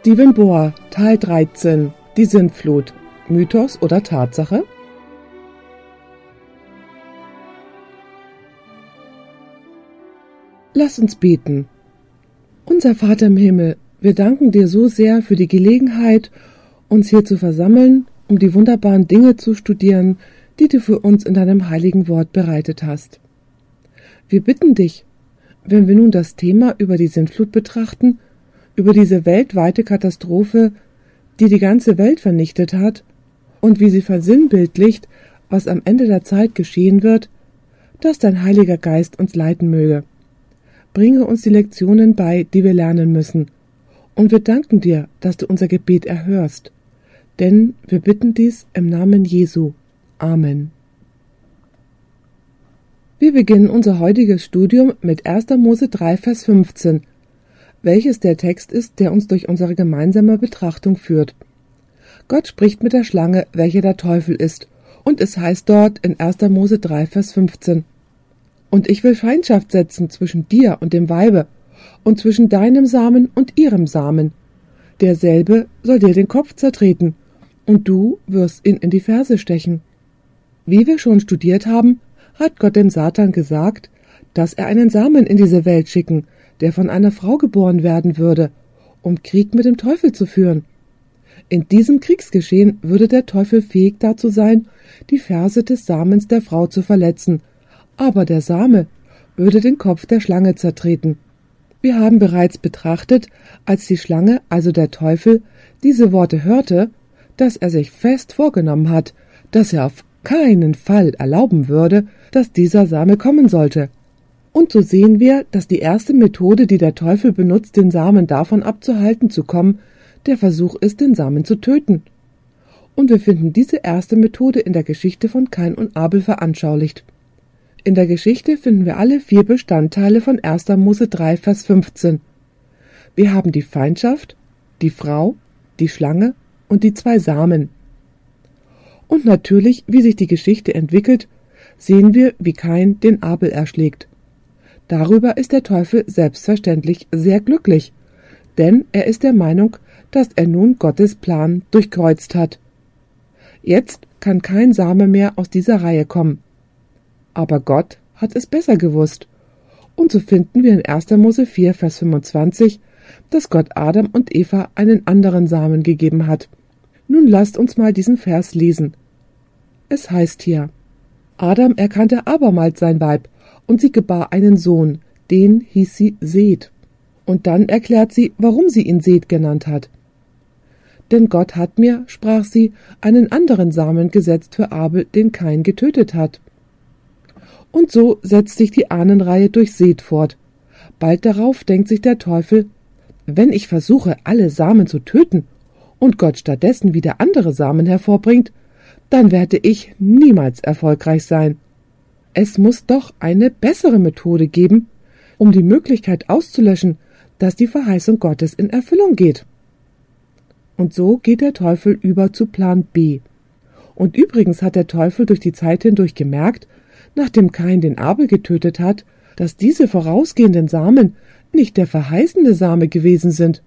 Stephen Bohr, Teil 13. Die Sintflut. Mythos oder Tatsache? Lass uns beten. Unser Vater im Himmel, wir danken dir so sehr für die Gelegenheit, uns hier zu versammeln, um die wunderbaren Dinge zu studieren, die du für uns in deinem heiligen Wort bereitet hast. Wir bitten dich, wenn wir nun das Thema über die Sintflut betrachten, über diese weltweite Katastrophe, die die ganze Welt vernichtet hat, und wie sie versinnbildlicht, was am Ende der Zeit geschehen wird, dass dein Heiliger Geist uns leiten möge. Bringe uns die Lektionen bei, die wir lernen müssen, und wir danken dir, dass du unser Gebet erhörst. Denn wir bitten dies im Namen Jesu. Amen. Wir beginnen unser heutiges Studium mit 1. Mose 3, Vers 15, welches der Text ist, der uns durch unsere gemeinsame Betrachtung führt. Gott spricht mit der Schlange, welche der Teufel ist, und es heißt dort in 1. Mose 3, Vers 15. Und ich will Feindschaft setzen zwischen dir und dem Weibe, und zwischen deinem Samen und ihrem Samen. Derselbe soll dir den Kopf zertreten, und du wirst ihn in die Ferse stechen. Wie wir schon studiert haben, hat Gott dem Satan gesagt, dass er einen Samen in diese Welt schicken, der von einer Frau geboren werden würde, um Krieg mit dem Teufel zu führen. In diesem Kriegsgeschehen würde der Teufel fähig dazu sein, die Ferse des Samens der Frau zu verletzen, aber der Same würde den Kopf der Schlange zertreten. Wir haben bereits betrachtet, als die Schlange, also der Teufel, diese Worte hörte, dass er sich fest vorgenommen hat, dass er auf keinen Fall erlauben würde, dass dieser Same kommen sollte. Und so sehen wir, dass die erste Methode, die der Teufel benutzt, den Samen davon abzuhalten zu kommen, der Versuch ist, den Samen zu töten. Und wir finden diese erste Methode in der Geschichte von Kain und Abel veranschaulicht. In der Geschichte finden wir alle vier Bestandteile von 1. Mose 3, Vers 15. Wir haben die Feindschaft, die Frau, die Schlange und die zwei Samen. Und natürlich, wie sich die Geschichte entwickelt, sehen wir, wie Kain den Abel erschlägt. Darüber ist der Teufel selbstverständlich sehr glücklich, denn er ist der Meinung, dass er nun Gottes Plan durchkreuzt hat. Jetzt kann kein Same mehr aus dieser Reihe kommen. Aber Gott hat es besser gewusst. Und so finden wir in 1. Mose 4, Vers 25, dass Gott Adam und Eva einen anderen Samen gegeben hat. Nun lasst uns mal diesen Vers lesen. Es heißt hier, Adam erkannte abermals sein Weib, und sie gebar einen Sohn, den hieß sie Seth. Und dann erklärt sie, warum sie ihn Seth genannt hat. Denn Gott hat mir, sprach sie, einen anderen Samen gesetzt für Abel, den Kain getötet hat. Und so setzt sich die Ahnenreihe durch Seth fort. Bald darauf denkt sich der Teufel, wenn ich versuche, alle Samen zu töten und Gott stattdessen wieder andere Samen hervorbringt, dann werde ich niemals erfolgreich sein. Es muss doch eine bessere Methode geben, um die Möglichkeit auszulöschen, dass die Verheißung Gottes in Erfüllung geht. Und so geht der Teufel über zu Plan B. Und übrigens hat der Teufel durch die Zeit hindurch gemerkt, nachdem Kain den Abel getötet hat, dass diese vorausgehenden Samen nicht der verheißende Same gewesen sind.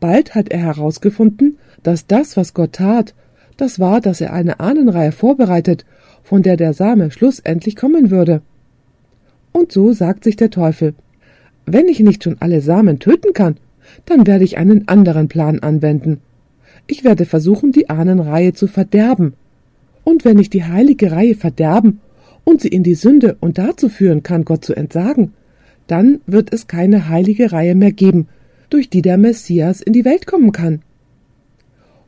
Bald hat er herausgefunden, dass das, was Gott tat, das war, dass er eine Ahnenreihe vorbereitet, von der der Same schlussendlich kommen würde. Und so sagt sich der Teufel, wenn ich nicht schon alle Samen töten kann, dann werde ich einen anderen Plan anwenden. Ich werde versuchen, die Ahnenreihe zu verderben. Und wenn ich die heilige Reihe verderben und sie in die Sünde und dazu führen kann, Gott zu entsagen, dann wird es keine heilige Reihe mehr geben, durch die der Messias in die Welt kommen kann.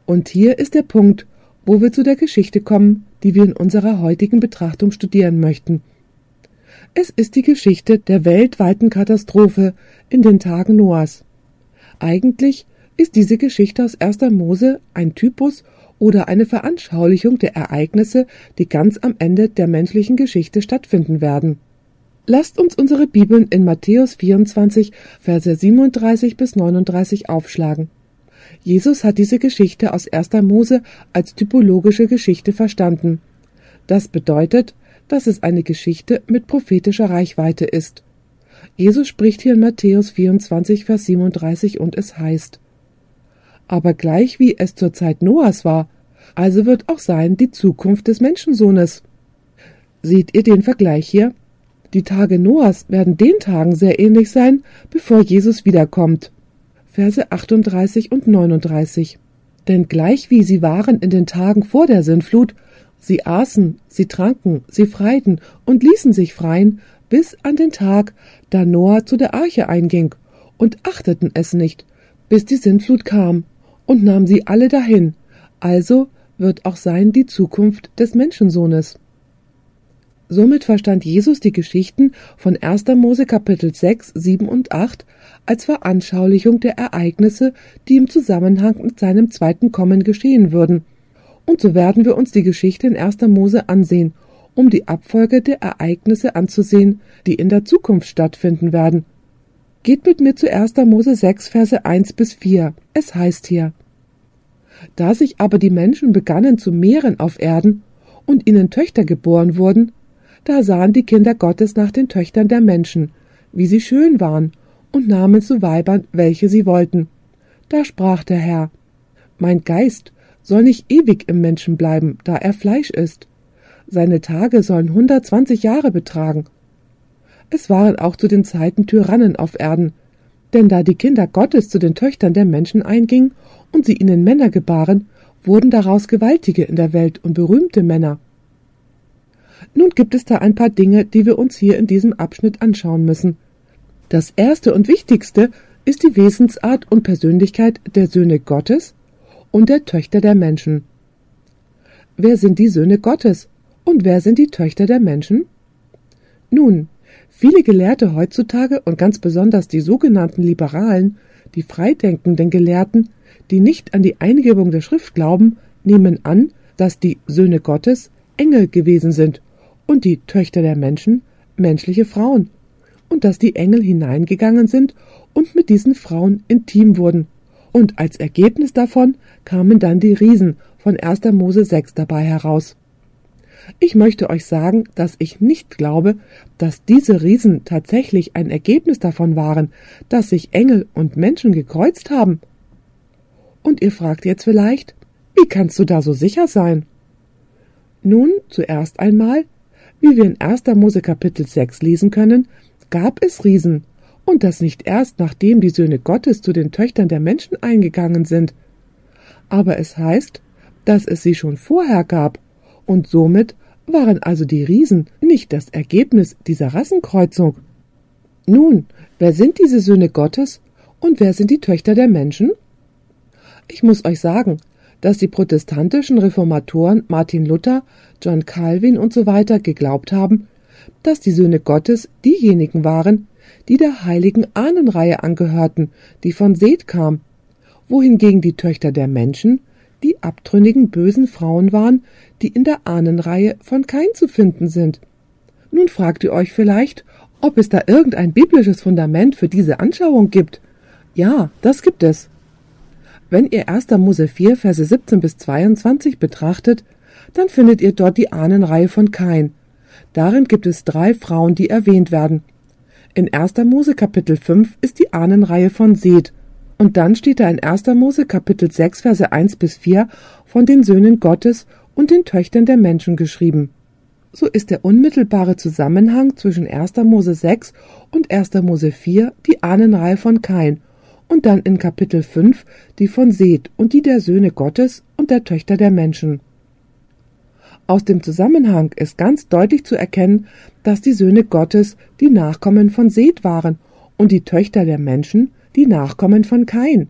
Und hier ist der Punkt, wo wir zu der Geschichte kommen, die wir in unserer heutigen Betrachtung studieren möchten. Es ist die Geschichte der weltweiten Katastrophe in den Tagen Noahs. Eigentlich ist diese Geschichte aus 1. Mose ein Typus oder eine Veranschaulichung der Ereignisse, die ganz am Ende der menschlichen Geschichte stattfinden werden. Lasst uns unsere Bibeln in Matthäus 24, Verse 37 bis 39 aufschlagen. Jesus hat diese Geschichte aus 1. Mose als typologische Geschichte verstanden. Das bedeutet, dass es eine Geschichte mit prophetischer Reichweite ist. Jesus spricht hier in Matthäus 24, Vers 37 und es heißt, aber gleich wie es zur Zeit Noahs war, also wird auch sein die Zukunft des Menschensohnes. Seht ihr den Vergleich hier? Die Tage Noahs werden den Tagen sehr ähnlich sein, bevor Jesus wiederkommt. Verse 38 und 39. Denn gleich wie sie waren in den Tagen vor der Sintflut, sie aßen, sie tranken, sie freiten und ließen sich freien, bis an den Tag, da Noah zu der Arche einging, und achteten es nicht, bis die Sintflut kam, und nahm sie alle dahin. Also wird auch sein die Zukunft des Menschensohnes. Somit verstand Jesus die Geschichten von 1. Mose Kapitel 6, 7 und 8 als Veranschaulichung der Ereignisse, die im Zusammenhang mit seinem zweiten Kommen geschehen würden. Und so werden wir uns die Geschichte in 1. Mose ansehen, um die Abfolge der Ereignisse anzusehen, die in der Zukunft stattfinden werden. Geht mit mir zu 1. Mose 6, Verse 1 bis 4. Es heißt hier, Da sich aber die Menschen begannen zu mehren auf Erden und ihnen Töchter geboren wurden, da sahen die Kinder Gottes nach den Töchtern der Menschen, wie sie schön waren, und nahmen zu Weibern, welche sie wollten. Da sprach der Herr, Mein Geist soll nicht ewig im Menschen bleiben, da er Fleisch ist. Seine Tage sollen hundertzwanzig Jahre betragen. Es waren auch zu den Zeiten Tyrannen auf Erden, denn da die Kinder Gottes zu den Töchtern der Menschen eingingen und sie ihnen Männer gebaren, wurden daraus Gewaltige in der Welt und berühmte Männer. Nun gibt es da ein paar Dinge, die wir uns hier in diesem Abschnitt anschauen müssen. Das erste und wichtigste ist die Wesensart und Persönlichkeit der Söhne Gottes und der Töchter der Menschen. Wer sind die Söhne Gottes und wer sind die Töchter der Menschen? Nun, viele Gelehrte heutzutage und ganz besonders die sogenannten Liberalen, die freidenkenden Gelehrten, die nicht an die Eingebung der Schrift glauben, nehmen an, dass die Söhne Gottes Engel gewesen sind und die Töchter der Menschen menschliche Frauen, und dass die Engel hineingegangen sind und mit diesen Frauen intim wurden, und als Ergebnis davon kamen dann die Riesen von 1. Mose 6 dabei heraus. Ich möchte euch sagen, dass ich nicht glaube, dass diese Riesen tatsächlich ein Ergebnis davon waren, dass sich Engel und Menschen gekreuzt haben. Und ihr fragt jetzt vielleicht, wie kannst du da so sicher sein? Nun, zuerst einmal wie wir in 1. Mose Kapitel 6 lesen können, gab es Riesen, und das nicht erst nachdem die Söhne Gottes zu den Töchtern der Menschen eingegangen sind. Aber es heißt, dass es sie schon vorher gab, und somit waren also die Riesen nicht das Ergebnis dieser Rassenkreuzung. Nun, wer sind diese Söhne Gottes und wer sind die Töchter der Menschen? Ich muss euch sagen, dass die protestantischen Reformatoren Martin Luther, John Calvin usw. So geglaubt haben, dass die Söhne Gottes diejenigen waren, die der heiligen Ahnenreihe angehörten, die von Seth kam, wohingegen die Töchter der Menschen die abtrünnigen bösen Frauen waren, die in der Ahnenreihe von Kain zu finden sind. Nun fragt ihr euch vielleicht, ob es da irgendein biblisches Fundament für diese Anschauung gibt. Ja, das gibt es. Wenn ihr 1. Mose 4, Verse 17 bis 22 betrachtet, dann findet ihr dort die Ahnenreihe von Kain. Darin gibt es drei Frauen, die erwähnt werden. In 1. Mose Kapitel 5 ist die Ahnenreihe von Seth. Und dann steht da in 1. Mose Kapitel 6, Verse 1 bis 4 von den Söhnen Gottes und den Töchtern der Menschen geschrieben. So ist der unmittelbare Zusammenhang zwischen 1. Mose 6 und 1. Mose 4 die Ahnenreihe von Kain und dann in Kapitel 5 die von Seth und die der Söhne Gottes und der Töchter der Menschen. Aus dem Zusammenhang ist ganz deutlich zu erkennen, dass die Söhne Gottes die Nachkommen von Seth waren und die Töchter der Menschen die Nachkommen von Kain.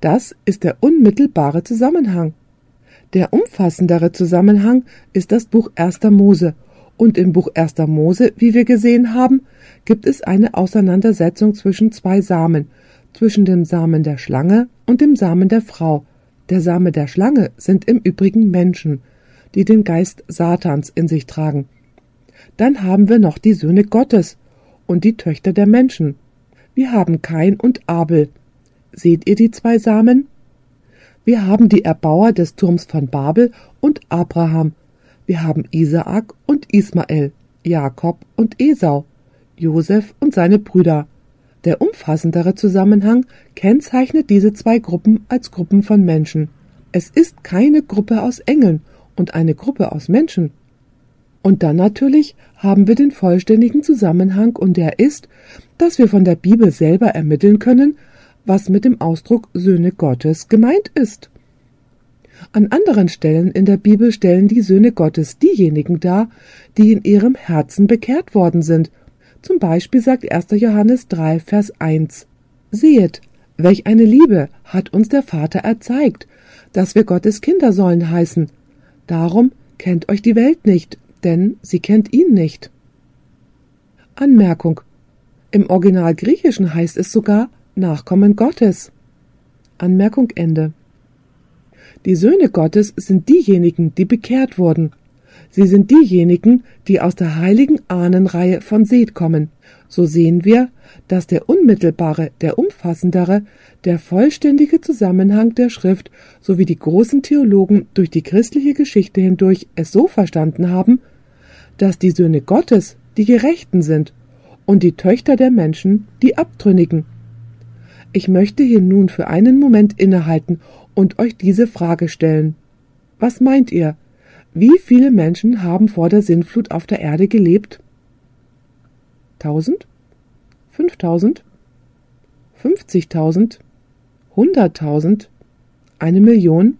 Das ist der unmittelbare Zusammenhang. Der umfassendere Zusammenhang ist das Buch 1. Mose, und im Buch 1. Mose, wie wir gesehen haben, gibt es eine Auseinandersetzung zwischen zwei Samen, zwischen dem Samen der Schlange und dem Samen der Frau. Der Same der Schlange sind im Übrigen Menschen, die den Geist Satans in sich tragen. Dann haben wir noch die Söhne Gottes und die Töchter der Menschen. Wir haben Kain und Abel. Seht ihr die zwei Samen? Wir haben die Erbauer des Turms von Babel und Abraham. Wir haben Isaak und Ismael, Jakob und Esau, Josef und seine Brüder, Der umfassendere Zusammenhang kennzeichnet diese zwei Gruppen als Gruppen von Menschen. Es ist keine Gruppe aus Engeln und eine Gruppe aus Menschen. Und dann natürlich haben wir den vollständigen Zusammenhang und der ist, dass wir von der Bibel selber ermitteln können, was mit dem Ausdruck Söhne Gottes gemeint ist. An anderen Stellen in der Bibel stellen die Söhne Gottes diejenigen dar, die in ihrem Herzen bekehrt worden sind. Zum Beispiel sagt 1. Johannes 3, Vers 1 Sehet, welch eine Liebe hat uns der Vater erzeigt, dass wir Gottes Kinder sollen heißen. Darum kennt euch die Welt nicht, denn sie kennt ihn nicht. Anmerkung. Im Original Griechischen heißt es sogar Nachkommen Gottes. Anmerkung Ende. Die Söhne Gottes sind diejenigen, die bekehrt wurden. Sie sind diejenigen, die aus der heiligen Ahnenreihe von Seth kommen. So sehen wir, dass der unmittelbare, der umfassendere, der vollständige Zusammenhang der Schrift sowie die großen Theologen durch die christliche Geschichte hindurch es so verstanden haben, dass die Söhne Gottes die Gerechten sind und die Töchter der Menschen die Abtrünnigen. Ich möchte hier nun für einen Moment innehalten und euch diese Frage stellen. Was meint ihr? Wie viele Menschen haben vor der Sintflut auf der Erde gelebt? Tausend? Fünftausend? Fünfzigtausend? Hunderttausend? Eine Million?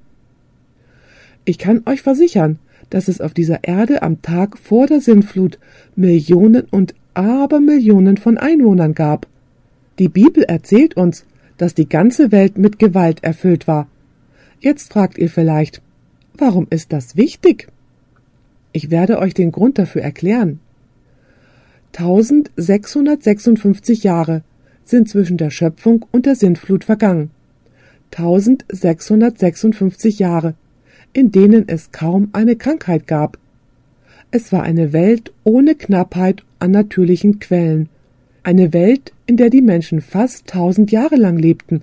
Ich kann euch versichern, dass es auf dieser Erde am Tag vor der Sintflut Millionen und Abermillionen von Einwohnern gab. Die Bibel erzählt uns, dass die ganze Welt mit Gewalt erfüllt war. Jetzt fragt ihr vielleicht, warum ist das wichtig? Ich werde euch den Grund dafür erklären. 1656 Jahre sind zwischen der Schöpfung und der Sintflut vergangen. 1656 Jahre, in denen es kaum eine Krankheit gab. Es war eine Welt ohne Knappheit an natürlichen Quellen, eine Welt, in der die Menschen fast tausend Jahre lang lebten.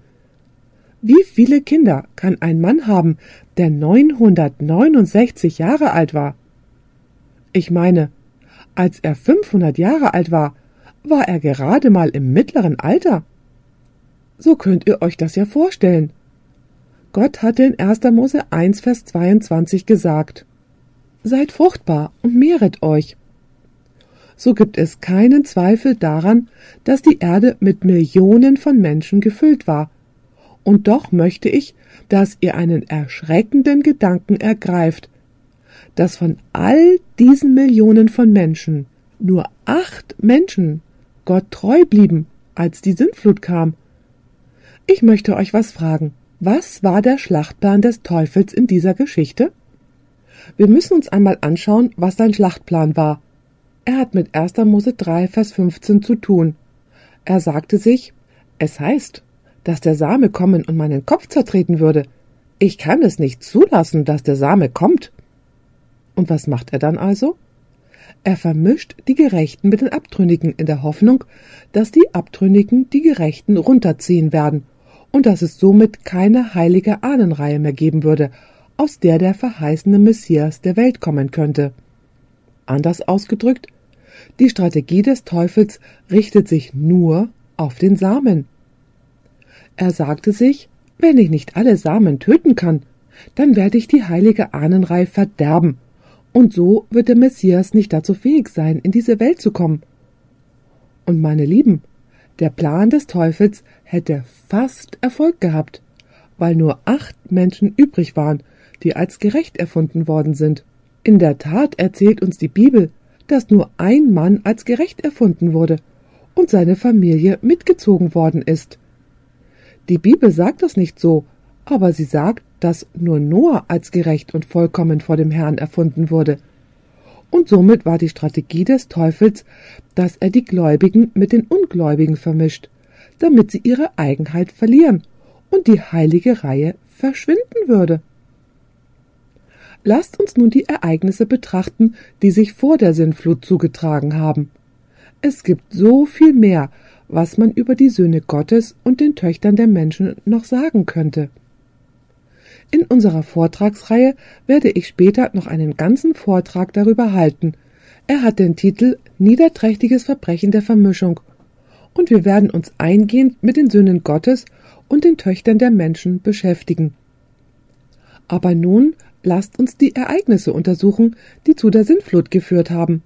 Wie viele Kinder kann ein Mann haben, der 969 Jahre alt war? Ich meine, als er 500 Jahre alt war, war er gerade mal im mittleren Alter. So könnt ihr euch das ja vorstellen. Gott hatte in 1. Mose 1, Vers 22 gesagt, Seid fruchtbar und mehret euch. So gibt es keinen Zweifel daran, dass die Erde mit Millionen von Menschen gefüllt war. Und doch möchte ich, dass ihr einen erschreckenden Gedanken ergreift, dass von all diesen Millionen von Menschen nur acht Menschen Gott treu blieben, als die Sintflut kam. Ich möchte euch was fragen. Was war der Schlachtplan des Teufels in dieser Geschichte? Wir müssen uns einmal anschauen, was sein Schlachtplan war. Er hat mit 1. Mose 3, Vers 15 zu tun. Er sagte sich, es heißt, dass der Same kommen und meinen Kopf zertreten würde. Ich kann es nicht zulassen, dass der Same kommt. Und was macht er dann also? Er vermischt die Gerechten mit den Abtrünnigen in der Hoffnung, dass die Abtrünnigen die Gerechten runterziehen werden und dass es somit keine heilige Ahnenreihe mehr geben würde, aus der der verheißene Messias der Welt kommen könnte. Anders ausgedrückt, die Strategie des Teufels richtet sich nur auf den Samen. Er sagte sich, wenn ich nicht alle Samen töten kann, dann werde ich die heilige Ahnenreihe verderben, und so wird der Messias nicht dazu fähig sein, in diese Welt zu kommen. Und meine Lieben, der Plan des Teufels hätte fast Erfolg gehabt, weil nur acht Menschen übrig waren, die als gerecht erfunden worden sind. In der Tat erzählt uns die Bibel, dass nur ein Mann als gerecht erfunden wurde und seine Familie mitgezogen worden ist. Die Bibel sagt das nicht so, aber sie sagt, dass nur Noah als gerecht und vollkommen vor dem Herrn erfunden wurde – und somit war die Strategie des Teufels, dass er die Gläubigen mit den Ungläubigen vermischt, damit sie ihre Eigenheit verlieren und die heilige Reihe verschwinden würde. Lasst uns nun die Ereignisse betrachten, die sich vor der Sinnflut zugetragen haben. Es gibt so viel mehr, was man über die Söhne Gottes und den Töchtern der Menschen noch sagen könnte. In unserer Vortragsreihe werde ich später noch einen ganzen Vortrag darüber halten. Er hat den Titel Niederträchtiges Verbrechen der Vermischung und wir werden uns eingehend mit den Söhnen Gottes und den Töchtern der Menschen beschäftigen. Aber nun lasst uns die Ereignisse untersuchen, die zu der Sintflut geführt haben.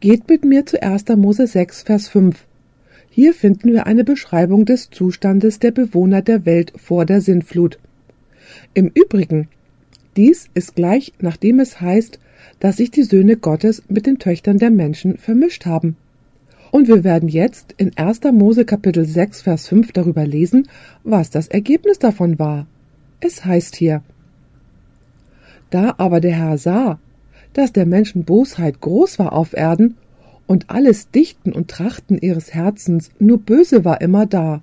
Geht mit mir zu 1. Mose 6, Vers 5. Hier finden wir eine Beschreibung des Zustandes der Bewohner der Welt vor der Sintflut. Im Übrigen, dies ist gleich nachdem es heißt, dass sich die Söhne Gottes mit den Töchtern der Menschen vermischt haben. Und wir werden jetzt in 1. Mose Kapitel 6, Vers 5 darüber lesen, was das Ergebnis davon war. Es heißt hier, Da aber der Herr sah, dass der Menschen Bosheit groß war auf Erden und alles Dichten und Trachten ihres Herzens nur böse war immer da.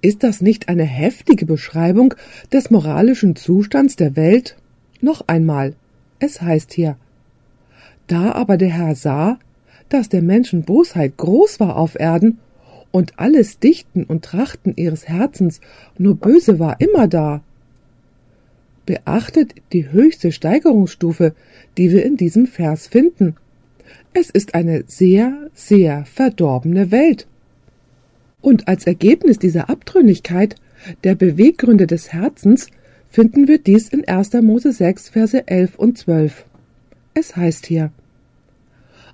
Ist das nicht eine heftige Beschreibung des moralischen Zustands der Welt? Noch einmal, es heißt hier, da aber der Herr sah, dass der Menschen Bosheit groß war auf Erden und alles Dichten und Trachten ihres Herzens nur böse war immer da. Beachtet die höchste Steigerungsstufe, die wir in diesem Vers finden. Es ist eine sehr, sehr verdorbene Welt. Und als Ergebnis dieser Abtrünnigkeit, der Beweggründe des Herzens, finden wir dies in 1. Mose 6, Verse 11 und 12. Es heißt hier,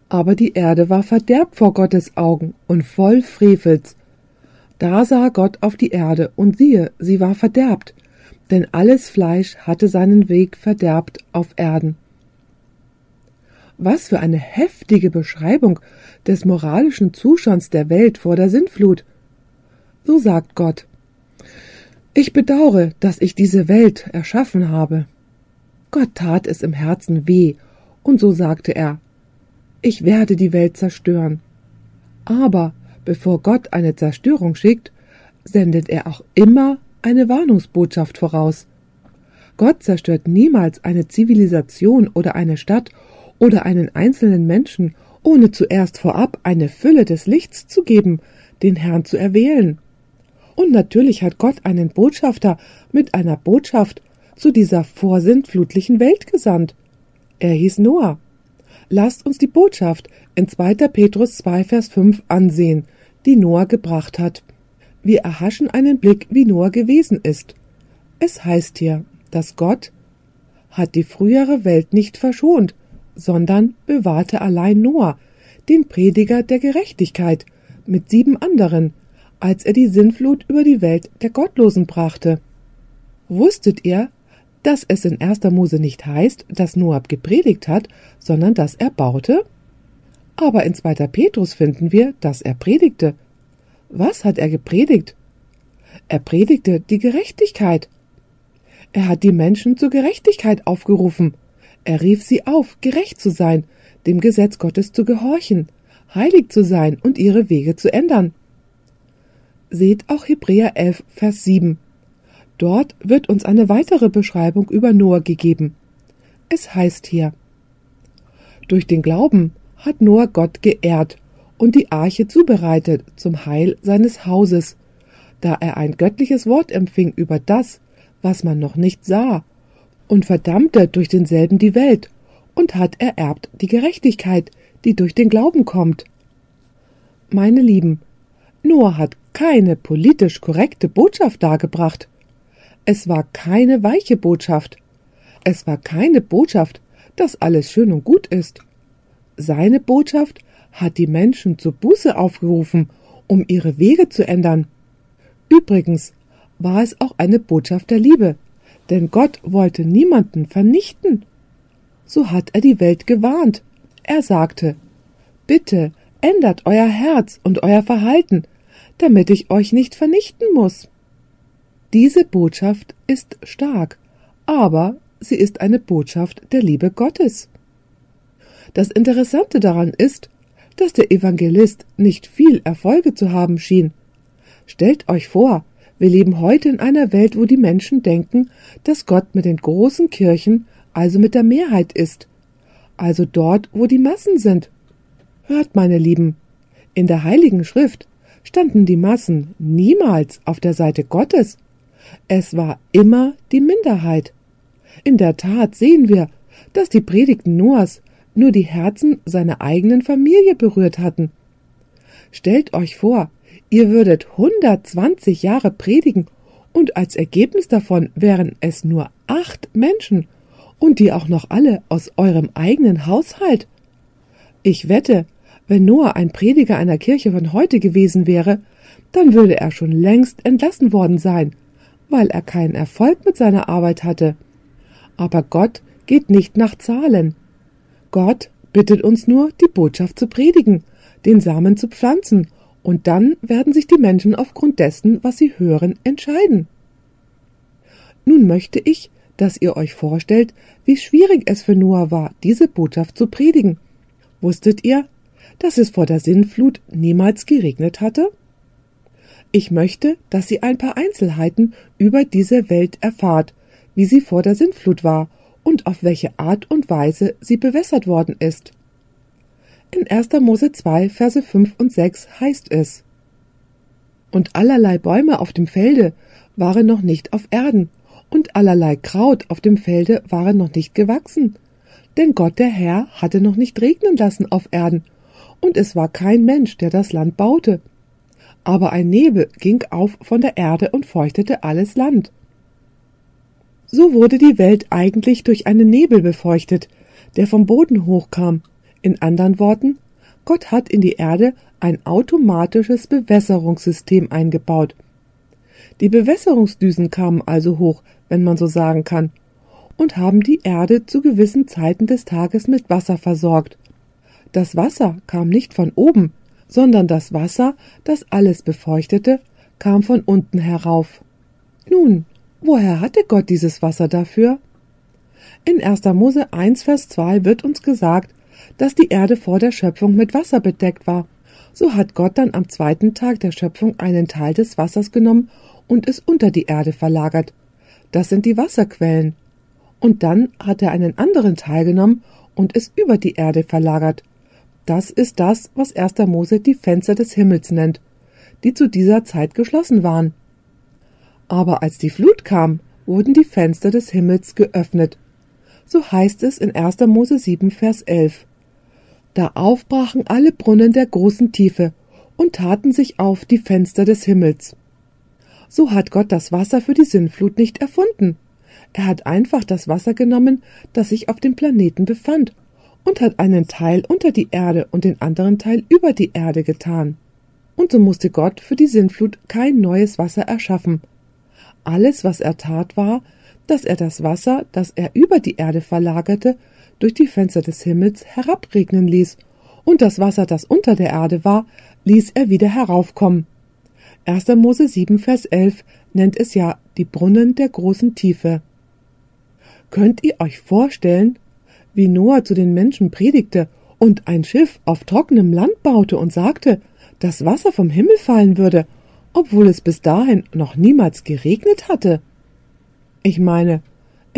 aber die Erde war verderbt vor Gottes Augen und voll Frevels. Da sah Gott auf die Erde, und siehe, sie war verderbt, denn alles Fleisch hatte seinen Weg verderbt auf Erden. Was für eine heftige Beschreibung des moralischen Zustands der Welt vor der Sintflut. So sagt Gott. Ich bedaure, dass ich diese Welt erschaffen habe. Gott tat es im Herzen weh, und so sagte er, ich werde die Welt zerstören. Aber bevor Gott eine Zerstörung schickt, sendet er auch immer eine Warnungsbotschaft voraus. Gott zerstört niemals eine Zivilisation oder eine Stadt oder einen einzelnen Menschen, ohne zuerst vorab eine Fülle des Lichts zu geben, den Herrn zu erwählen. Und natürlich hat Gott einen Botschafter mit einer Botschaft zu dieser vorsintflutlichen Welt gesandt. Er hieß Noah. Lasst uns die Botschaft in 2. Petrus 2, Vers 5 ansehen, die Noah gebracht hat. Wir erhaschen einen Blick, wie Noah gewesen ist. Es heißt hier, dass Gott hat die frühere Welt nicht verschont, sondern bewahrte allein Noah, den Prediger der Gerechtigkeit, mit sieben anderen, als er die Sinnflut über die Welt der Gottlosen brachte. Wusstet ihr, dass es in 1. Mose nicht heißt, dass Noab gepredigt hat, sondern dass er baute? Aber in 2. Petrus finden wir, dass er predigte. Was hat er gepredigt? Er predigte die Gerechtigkeit. Er hat die Menschen zur Gerechtigkeit aufgerufen. Er rief sie auf, gerecht zu sein, dem Gesetz Gottes zu gehorchen, heilig zu sein und ihre Wege zu ändern. Seht auch Hebräer 11, Vers 7. Dort wird uns eine weitere Beschreibung über Noah gegeben. Es heißt hier, durch den Glauben hat Noah Gott geehrt und die Arche zubereitet zum Heil seines Hauses, da er ein göttliches Wort empfing über das, was man noch nicht sah, und verdammte durch denselben die Welt und hat ererbt die Gerechtigkeit, die durch den Glauben kommt. Meine Lieben, Noah hat keine politisch korrekte Botschaft dargebracht. Es war keine weiche Botschaft. Es war keine Botschaft, dass alles schön und gut ist. Seine Botschaft hat die Menschen zur Buße aufgerufen, um ihre Wege zu ändern. Übrigens war es auch eine Botschaft der Liebe, denn Gott wollte niemanden vernichten. So hat er die Welt gewarnt. Er sagte, Bitte ändert euer Herz und euer Verhalten, damit ich euch nicht vernichten muss. Diese Botschaft ist stark, aber sie ist eine Botschaft der Liebe Gottes. Das Interessante daran ist, dass der Evangelist nicht viel Erfolge zu haben schien. Stellt euch vor, wir leben heute in einer Welt, wo die Menschen denken, dass Gott mit den großen Kirchen, also mit der Mehrheit ist, also dort, wo die Massen sind. Hört, meine Lieben, in der Heiligen Schrift standen die Massen niemals auf der Seite Gottes, es war immer die Minderheit. In der Tat sehen wir, dass die Predigten Noahs nur die Herzen seiner eigenen Familie berührt hatten. Stellt euch vor, ihr würdet 120 Jahre predigen und als Ergebnis davon wären es nur acht Menschen und die auch noch alle aus eurem eigenen Haushalt. Ich wette, wenn Noah ein Prediger einer Kirche von heute gewesen wäre, dann würde er schon längst entlassen worden sein, weil er keinen Erfolg mit seiner Arbeit hatte. Aber Gott geht nicht nach Zahlen. Gott bittet uns nur, die Botschaft zu predigen, den Samen zu pflanzen, und dann werden sich die Menschen aufgrund dessen, was sie hören, entscheiden. Nun möchte ich, dass ihr euch vorstellt, wie schwierig es für Noah war, diese Botschaft zu predigen. Wusstet ihr, dass es vor der Sinnflut niemals geregnet hatte? Ich möchte, dass ihr ein paar Einzelheiten über diese Welt erfahrt, wie sie vor der Sintflut war und auf welche Art und Weise sie bewässert worden ist. In 1. Mose 2, Verse 5 und 6 heißt es: Und allerlei Bäume auf dem Felde waren noch nicht auf Erden, und allerlei Kraut auf dem Felde waren noch nicht gewachsen, denn Gott der Herr hatte noch nicht regnen lassen auf Erden, und es war kein Mensch, der das Land baute. Aber ein Nebel ging auf von der Erde und feuchtete alles Land. So wurde die Welt eigentlich durch einen Nebel befeuchtet, der vom Boden hochkam. In anderen Worten, Gott hat in die Erde ein automatisches Bewässerungssystem eingebaut. Die Bewässerungsdüsen kamen also hoch, wenn man so sagen kann, und haben die Erde zu gewissen Zeiten des Tages mit Wasser versorgt. Das Wasser kam nicht von oben, sondern das Wasser, das alles befeuchtete, kam von unten herauf. Nun, Woher hatte Gott dieses Wasser dafür? In 1. Mose 1, Vers 2 wird uns gesagt, dass die Erde vor der Schöpfung mit Wasser bedeckt war. So hat Gott dann am zweiten Tag der Schöpfung einen Teil des Wassers genommen und es unter die Erde verlagert. Das sind die Wasserquellen. Und dann hat er einen anderen Teil genommen und es über die Erde verlagert. Das ist das, was 1. Mose die Fenster des Himmels nennt, die zu dieser Zeit geschlossen waren. Aber als die Flut kam, wurden die Fenster des Himmels geöffnet. So heißt es in 1. Mose 7, Vers 11. Da aufbrachen alle Brunnen der großen Tiefe und taten sich auf die Fenster des Himmels. So hat Gott das Wasser für die Sinnflut nicht erfunden. Er hat einfach das Wasser genommen, das sich auf dem Planeten befand, und hat einen Teil unter die Erde und den anderen Teil über die Erde getan. Und so musste Gott für die Sinnflut kein neues Wasser erschaffen, alles, was er tat, war, dass er das Wasser, das er über die Erde verlagerte, durch die Fenster des Himmels herabregnen ließ, und das Wasser, das unter der Erde war, ließ er wieder heraufkommen. 1. Mose 7, Vers 11 nennt es ja die Brunnen der großen Tiefe. Könnt ihr euch vorstellen, wie Noah zu den Menschen predigte und ein Schiff auf trockenem Land baute und sagte, dass Wasser vom Himmel fallen würde obwohl es bis dahin noch niemals geregnet hatte. Ich meine,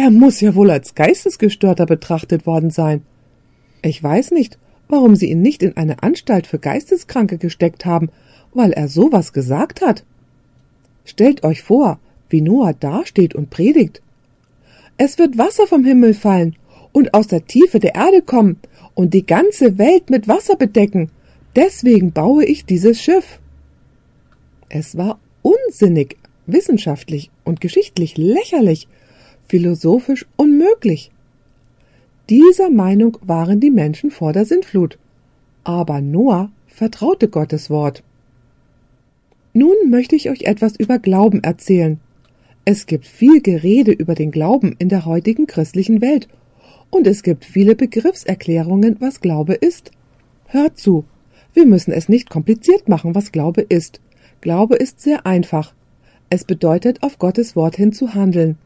er muss ja wohl als Geistesgestörter betrachtet worden sein. Ich weiß nicht, warum sie ihn nicht in eine Anstalt für Geisteskranke gesteckt haben, weil er sowas gesagt hat. Stellt euch vor, wie Noah dasteht und predigt. Es wird Wasser vom Himmel fallen und aus der Tiefe der Erde kommen und die ganze Welt mit Wasser bedecken. Deswegen baue ich dieses Schiff. Es war unsinnig, wissenschaftlich und geschichtlich lächerlich, philosophisch unmöglich. Dieser Meinung waren die Menschen vor der Sintflut. Aber Noah vertraute Gottes Wort. Nun möchte ich euch etwas über Glauben erzählen. Es gibt viel Gerede über den Glauben in der heutigen christlichen Welt, und es gibt viele Begriffserklärungen, was Glaube ist. Hört zu, wir müssen es nicht kompliziert machen, was Glaube ist. Glaube ist sehr einfach. Es bedeutet, auf Gottes Wort hin zu handeln.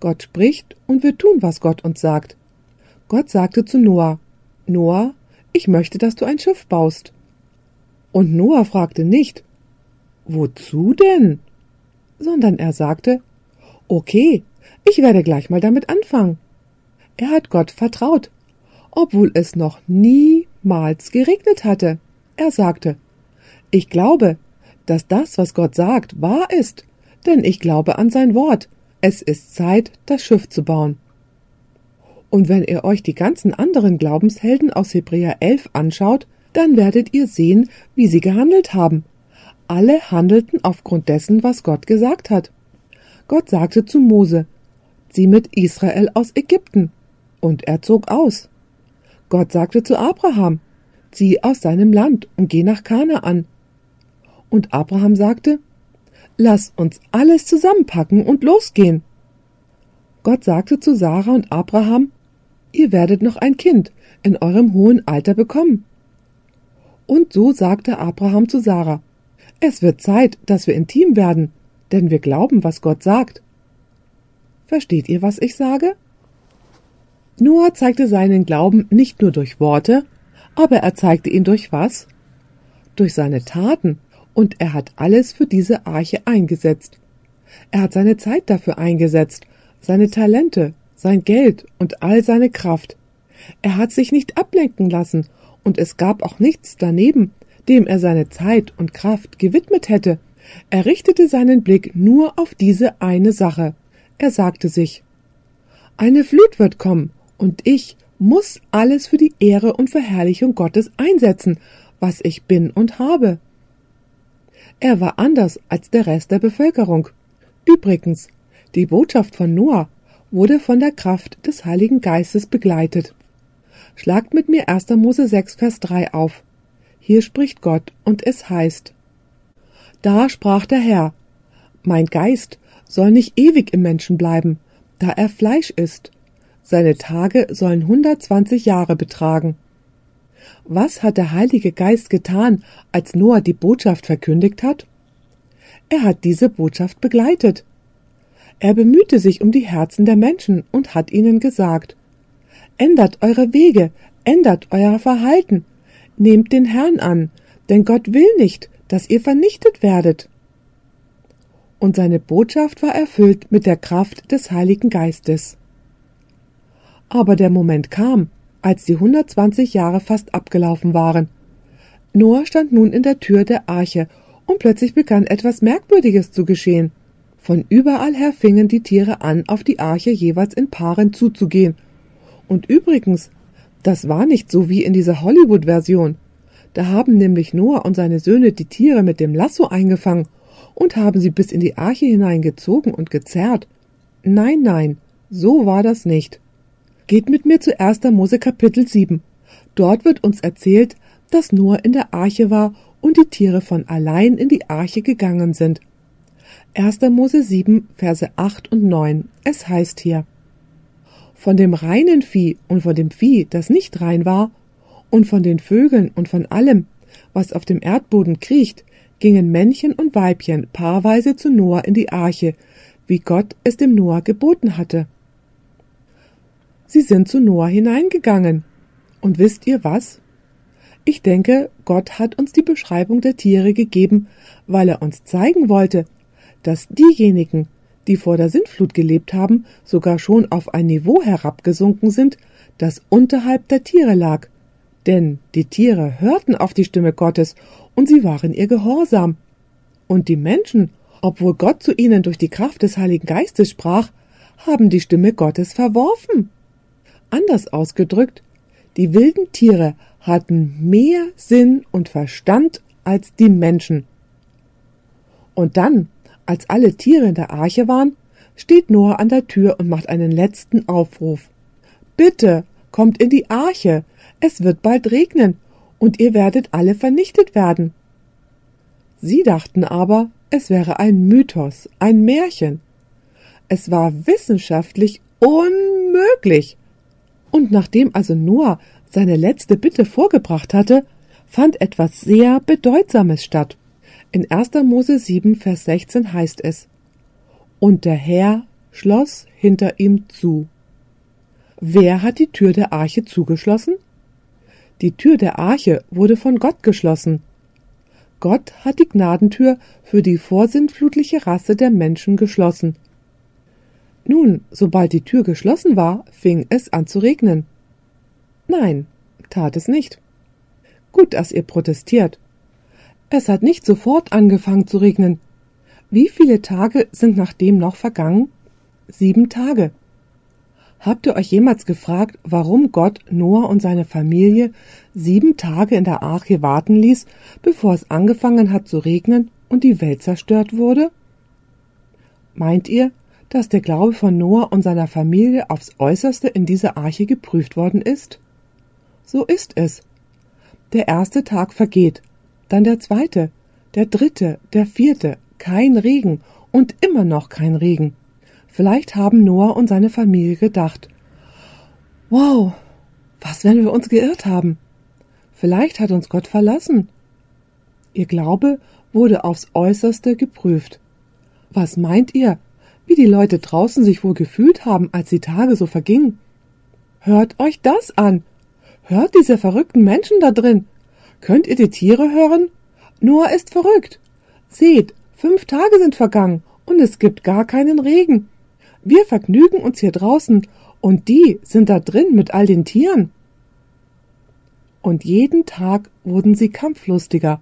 Gott spricht und wir tun, was Gott uns sagt. Gott sagte zu Noah, Noah, ich möchte, dass du ein Schiff baust. Und Noah fragte nicht, wozu denn? Sondern er sagte, okay, ich werde gleich mal damit anfangen. Er hat Gott vertraut, obwohl es noch niemals geregnet hatte. Er sagte, ich glaube, dass das, was Gott sagt, wahr ist, denn ich glaube an sein Wort. Es ist Zeit, das Schiff zu bauen. Und wenn ihr euch die ganzen anderen Glaubenshelden aus Hebräer 11 anschaut, dann werdet ihr sehen, wie sie gehandelt haben. Alle handelten aufgrund dessen, was Gott gesagt hat. Gott sagte zu Mose, zieh mit Israel aus Ägypten. Und er zog aus. Gott sagte zu Abraham, zieh aus seinem Land und geh nach Kanaan. Und Abraham sagte, lass uns alles zusammenpacken und losgehen. Gott sagte zu Sarah und Abraham, ihr werdet noch ein Kind in eurem hohen Alter bekommen. Und so sagte Abraham zu Sarah, es wird Zeit, dass wir intim werden, denn wir glauben, was Gott sagt. Versteht ihr, was ich sage? Noah zeigte seinen Glauben nicht nur durch Worte, aber er zeigte ihn durch was? Durch seine Taten, und er hat alles für diese Arche eingesetzt. Er hat seine Zeit dafür eingesetzt, seine Talente, sein Geld und all seine Kraft. Er hat sich nicht ablenken lassen, und es gab auch nichts daneben, dem er seine Zeit und Kraft gewidmet hätte. Er richtete seinen Blick nur auf diese eine Sache. Er sagte sich Eine Flut wird kommen, und ich muss alles für die Ehre und Verherrlichung Gottes einsetzen, was ich bin und habe. Er war anders als der Rest der Bevölkerung. Übrigens, die Botschaft von Noah wurde von der Kraft des Heiligen Geistes begleitet. Schlagt mit mir 1. Mose 6, Vers 3 auf. Hier spricht Gott, und es heißt, Da sprach der Herr, Mein Geist soll nicht ewig im Menschen bleiben, da er Fleisch ist. Seine Tage sollen hundertzwanzig Jahre betragen. Was hat der Heilige Geist getan, als Noah die Botschaft verkündigt hat? Er hat diese Botschaft begleitet. Er bemühte sich um die Herzen der Menschen und hat ihnen gesagt Ändert eure Wege, ändert euer Verhalten, nehmt den Herrn an, denn Gott will nicht, dass ihr vernichtet werdet. Und seine Botschaft war erfüllt mit der Kraft des Heiligen Geistes. Aber der Moment kam, als die 120 Jahre fast abgelaufen waren. Noah stand nun in der Tür der Arche und plötzlich begann etwas Merkwürdiges zu geschehen. Von überall her fingen die Tiere an, auf die Arche jeweils in Paaren zuzugehen. Und übrigens, das war nicht so wie in dieser Hollywood-Version. Da haben nämlich Noah und seine Söhne die Tiere mit dem Lasso eingefangen und haben sie bis in die Arche hineingezogen und gezerrt. Nein, nein, so war das nicht. Geht mit mir zu 1. Mose Kapitel 7. Dort wird uns erzählt, dass Noah in der Arche war und die Tiere von allein in die Arche gegangen sind. 1. Mose 7, Verse 8 und 9. Es heißt hier, von dem reinen Vieh und von dem Vieh, das nicht rein war, und von den Vögeln und von allem, was auf dem Erdboden kriecht, gingen Männchen und Weibchen paarweise zu Noah in die Arche, wie Gott es dem Noah geboten hatte. Sie sind zu Noah hineingegangen. Und wisst ihr was? Ich denke, Gott hat uns die Beschreibung der Tiere gegeben, weil er uns zeigen wollte, dass diejenigen, die vor der Sintflut gelebt haben, sogar schon auf ein Niveau herabgesunken sind, das unterhalb der Tiere lag. Denn die Tiere hörten auf die Stimme Gottes und sie waren ihr gehorsam. Und die Menschen, obwohl Gott zu ihnen durch die Kraft des Heiligen Geistes sprach, haben die Stimme Gottes verworfen. Anders ausgedrückt, die wilden Tiere hatten mehr Sinn und Verstand als die Menschen. Und dann, als alle Tiere in der Arche waren, steht Noah an der Tür und macht einen letzten Aufruf. Bitte, kommt in die Arche, es wird bald regnen, und ihr werdet alle vernichtet werden. Sie dachten aber, es wäre ein Mythos, ein Märchen. Es war wissenschaftlich unmöglich. Und nachdem also Noah seine letzte Bitte vorgebracht hatte, fand etwas sehr Bedeutsames statt. In 1. Mose 7, Vers 16 heißt es, Und der Herr schloss hinter ihm zu. Wer hat die Tür der Arche zugeschlossen? Die Tür der Arche wurde von Gott geschlossen. Gott hat die Gnadentür für die vorsintflutliche Rasse der Menschen geschlossen. Nun, sobald die Tür geschlossen war, fing es an zu regnen. Nein, tat es nicht. Gut, dass ihr protestiert. Es hat nicht sofort angefangen zu regnen. Wie viele Tage sind nach dem noch vergangen? Sieben Tage. Habt ihr euch jemals gefragt, warum Gott Noah und seine Familie sieben Tage in der Arche warten ließ, bevor es angefangen hat zu regnen und die Welt zerstört wurde? Meint ihr, dass der Glaube von Noah und seiner Familie aufs äußerste in dieser Arche geprüft worden ist? So ist es. Der erste Tag vergeht, dann der zweite, der dritte, der vierte, kein Regen und immer noch kein Regen. Vielleicht haben Noah und seine Familie gedacht, wow, was, wenn wir uns geirrt haben? Vielleicht hat uns Gott verlassen. Ihr Glaube wurde aufs äußerste geprüft. Was meint ihr, wie die Leute draußen sich wohl gefühlt haben, als die Tage so vergingen? Hört euch das an. Hört diese verrückten Menschen da drin. Könnt ihr die Tiere hören? Noah ist verrückt. Seht, fünf Tage sind vergangen und es gibt gar keinen Regen. Wir vergnügen uns hier draußen und die sind da drin mit all den Tieren. Und jeden Tag wurden sie kampflustiger.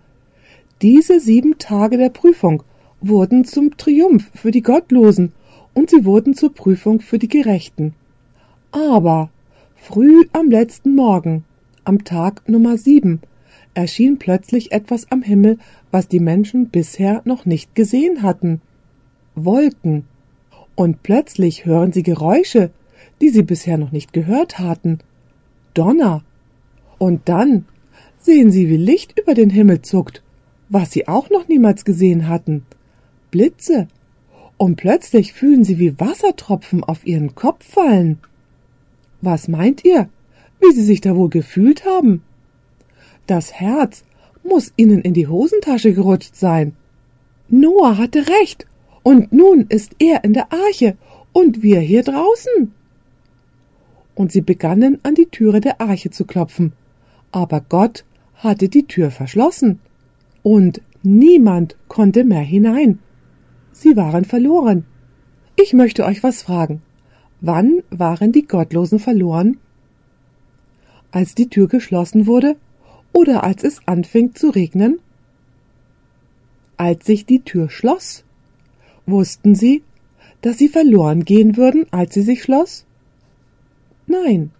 Diese sieben Tage der Prüfung wurden zum Triumph für die Gottlosen und sie wurden zur Prüfung für die Gerechten. Aber früh am letzten Morgen, am Tag Nummer sieben, erschien plötzlich etwas am Himmel, was die Menschen bisher noch nicht gesehen hatten. Wolken. Und plötzlich hören sie Geräusche, die sie bisher noch nicht gehört hatten. Donner. Und dann sehen sie, wie Licht über den Himmel zuckt, was sie auch noch niemals gesehen hatten. Blitze. Und plötzlich fühlen sie, wie Wassertropfen auf ihren Kopf fallen. Was meint ihr, wie sie sich da wohl gefühlt haben? Das Herz muss ihnen in die Hosentasche gerutscht sein. Noah hatte recht, und nun ist er in der Arche und wir hier draußen. Und sie begannen an die Türe der Arche zu klopfen, aber Gott hatte die Tür verschlossen, und niemand konnte mehr hinein. Sie waren verloren. Ich möchte euch was fragen. Wann waren die Gottlosen verloren? Als die Tür geschlossen wurde oder als es anfing zu regnen? Als sich die Tür schloss. Wussten sie, dass sie verloren gehen würden, als sie sich schloss? Nein.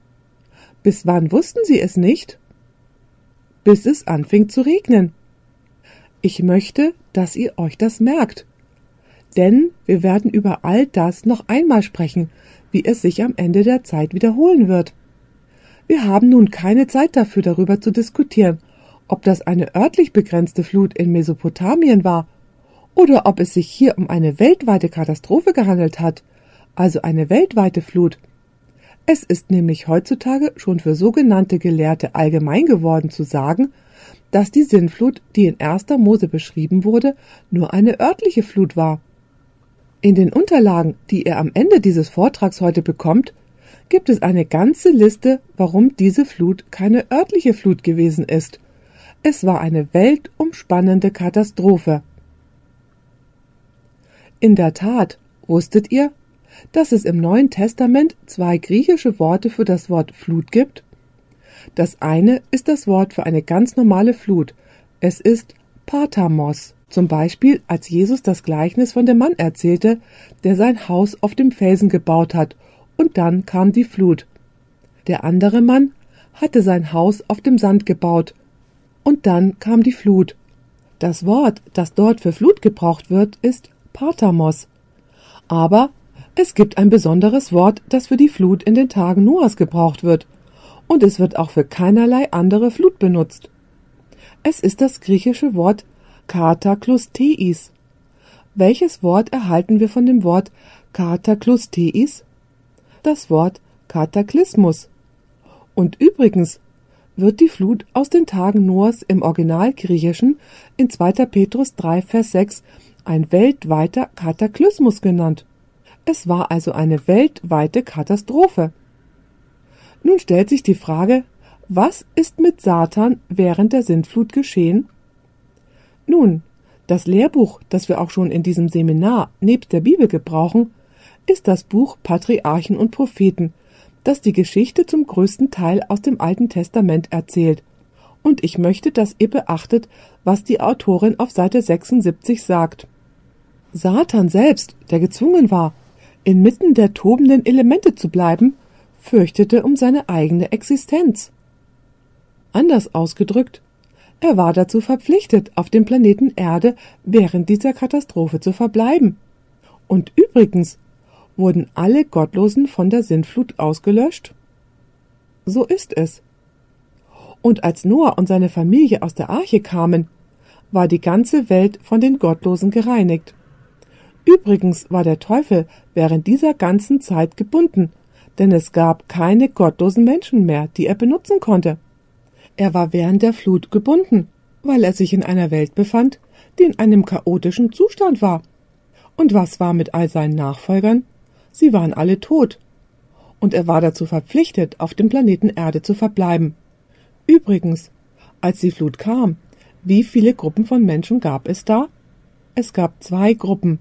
Bis wann wussten sie es nicht? Bis es anfing zu regnen. Ich möchte, dass ihr euch das merkt denn wir werden über all das noch einmal sprechen, wie es sich am Ende der Zeit wiederholen wird. Wir haben nun keine Zeit dafür, darüber zu diskutieren, ob das eine örtlich begrenzte Flut in Mesopotamien war oder ob es sich hier um eine weltweite Katastrophe gehandelt hat, also eine weltweite Flut. Es ist nämlich heutzutage schon für sogenannte Gelehrte allgemein geworden zu sagen, dass die Sinnflut, die in erster Mose beschrieben wurde, nur eine örtliche Flut war. In den Unterlagen, die ihr am Ende dieses Vortrags heute bekommt, gibt es eine ganze Liste, warum diese Flut keine örtliche Flut gewesen ist. Es war eine weltumspannende Katastrophe. In der Tat, wusstet ihr, dass es im Neuen Testament zwei griechische Worte für das Wort Flut gibt? Das eine ist das Wort für eine ganz normale Flut. Es ist Patamos. Zum Beispiel, als Jesus das Gleichnis von dem Mann erzählte, der sein Haus auf dem Felsen gebaut hat, und dann kam die Flut. Der andere Mann hatte sein Haus auf dem Sand gebaut, und dann kam die Flut. Das Wort, das dort für Flut gebraucht wird, ist Patamos. Aber es gibt ein besonderes Wort, das für die Flut in den Tagen Noahs gebraucht wird, und es wird auch für keinerlei andere Flut benutzt. Es ist das griechische Wort Kataklusteis. Welches Wort erhalten wir von dem Wort Kataklusteis? Das Wort Kataklysmus. Und übrigens wird die Flut aus den Tagen Noahs im Originalgriechischen in 2. Petrus 3, Vers 6 ein weltweiter Kataklysmus genannt. Es war also eine weltweite Katastrophe. Nun stellt sich die Frage, was ist mit Satan während der Sintflut geschehen? Nun, das Lehrbuch, das wir auch schon in diesem Seminar nebst der Bibel gebrauchen, ist das Buch Patriarchen und Propheten, das die Geschichte zum größten Teil aus dem Alten Testament erzählt. Und ich möchte, dass ihr beachtet, was die Autorin auf Seite 76 sagt. Satan selbst, der gezwungen war, inmitten der tobenden Elemente zu bleiben, fürchtete um seine eigene Existenz. Anders ausgedrückt, er war dazu verpflichtet, auf dem Planeten Erde während dieser Katastrophe zu verbleiben. Und übrigens, wurden alle Gottlosen von der Sintflut ausgelöscht? So ist es. Und als Noah und seine Familie aus der Arche kamen, war die ganze Welt von den Gottlosen gereinigt. Übrigens war der Teufel während dieser ganzen Zeit gebunden, denn es gab keine gottlosen Menschen mehr, die er benutzen konnte. Er war während der Flut gebunden, weil er sich in einer Welt befand, die in einem chaotischen Zustand war. Und was war mit all seinen Nachfolgern? Sie waren alle tot. Und er war dazu verpflichtet, auf dem Planeten Erde zu verbleiben. Übrigens, als die Flut kam, wie viele Gruppen von Menschen gab es da? Es gab zwei Gruppen.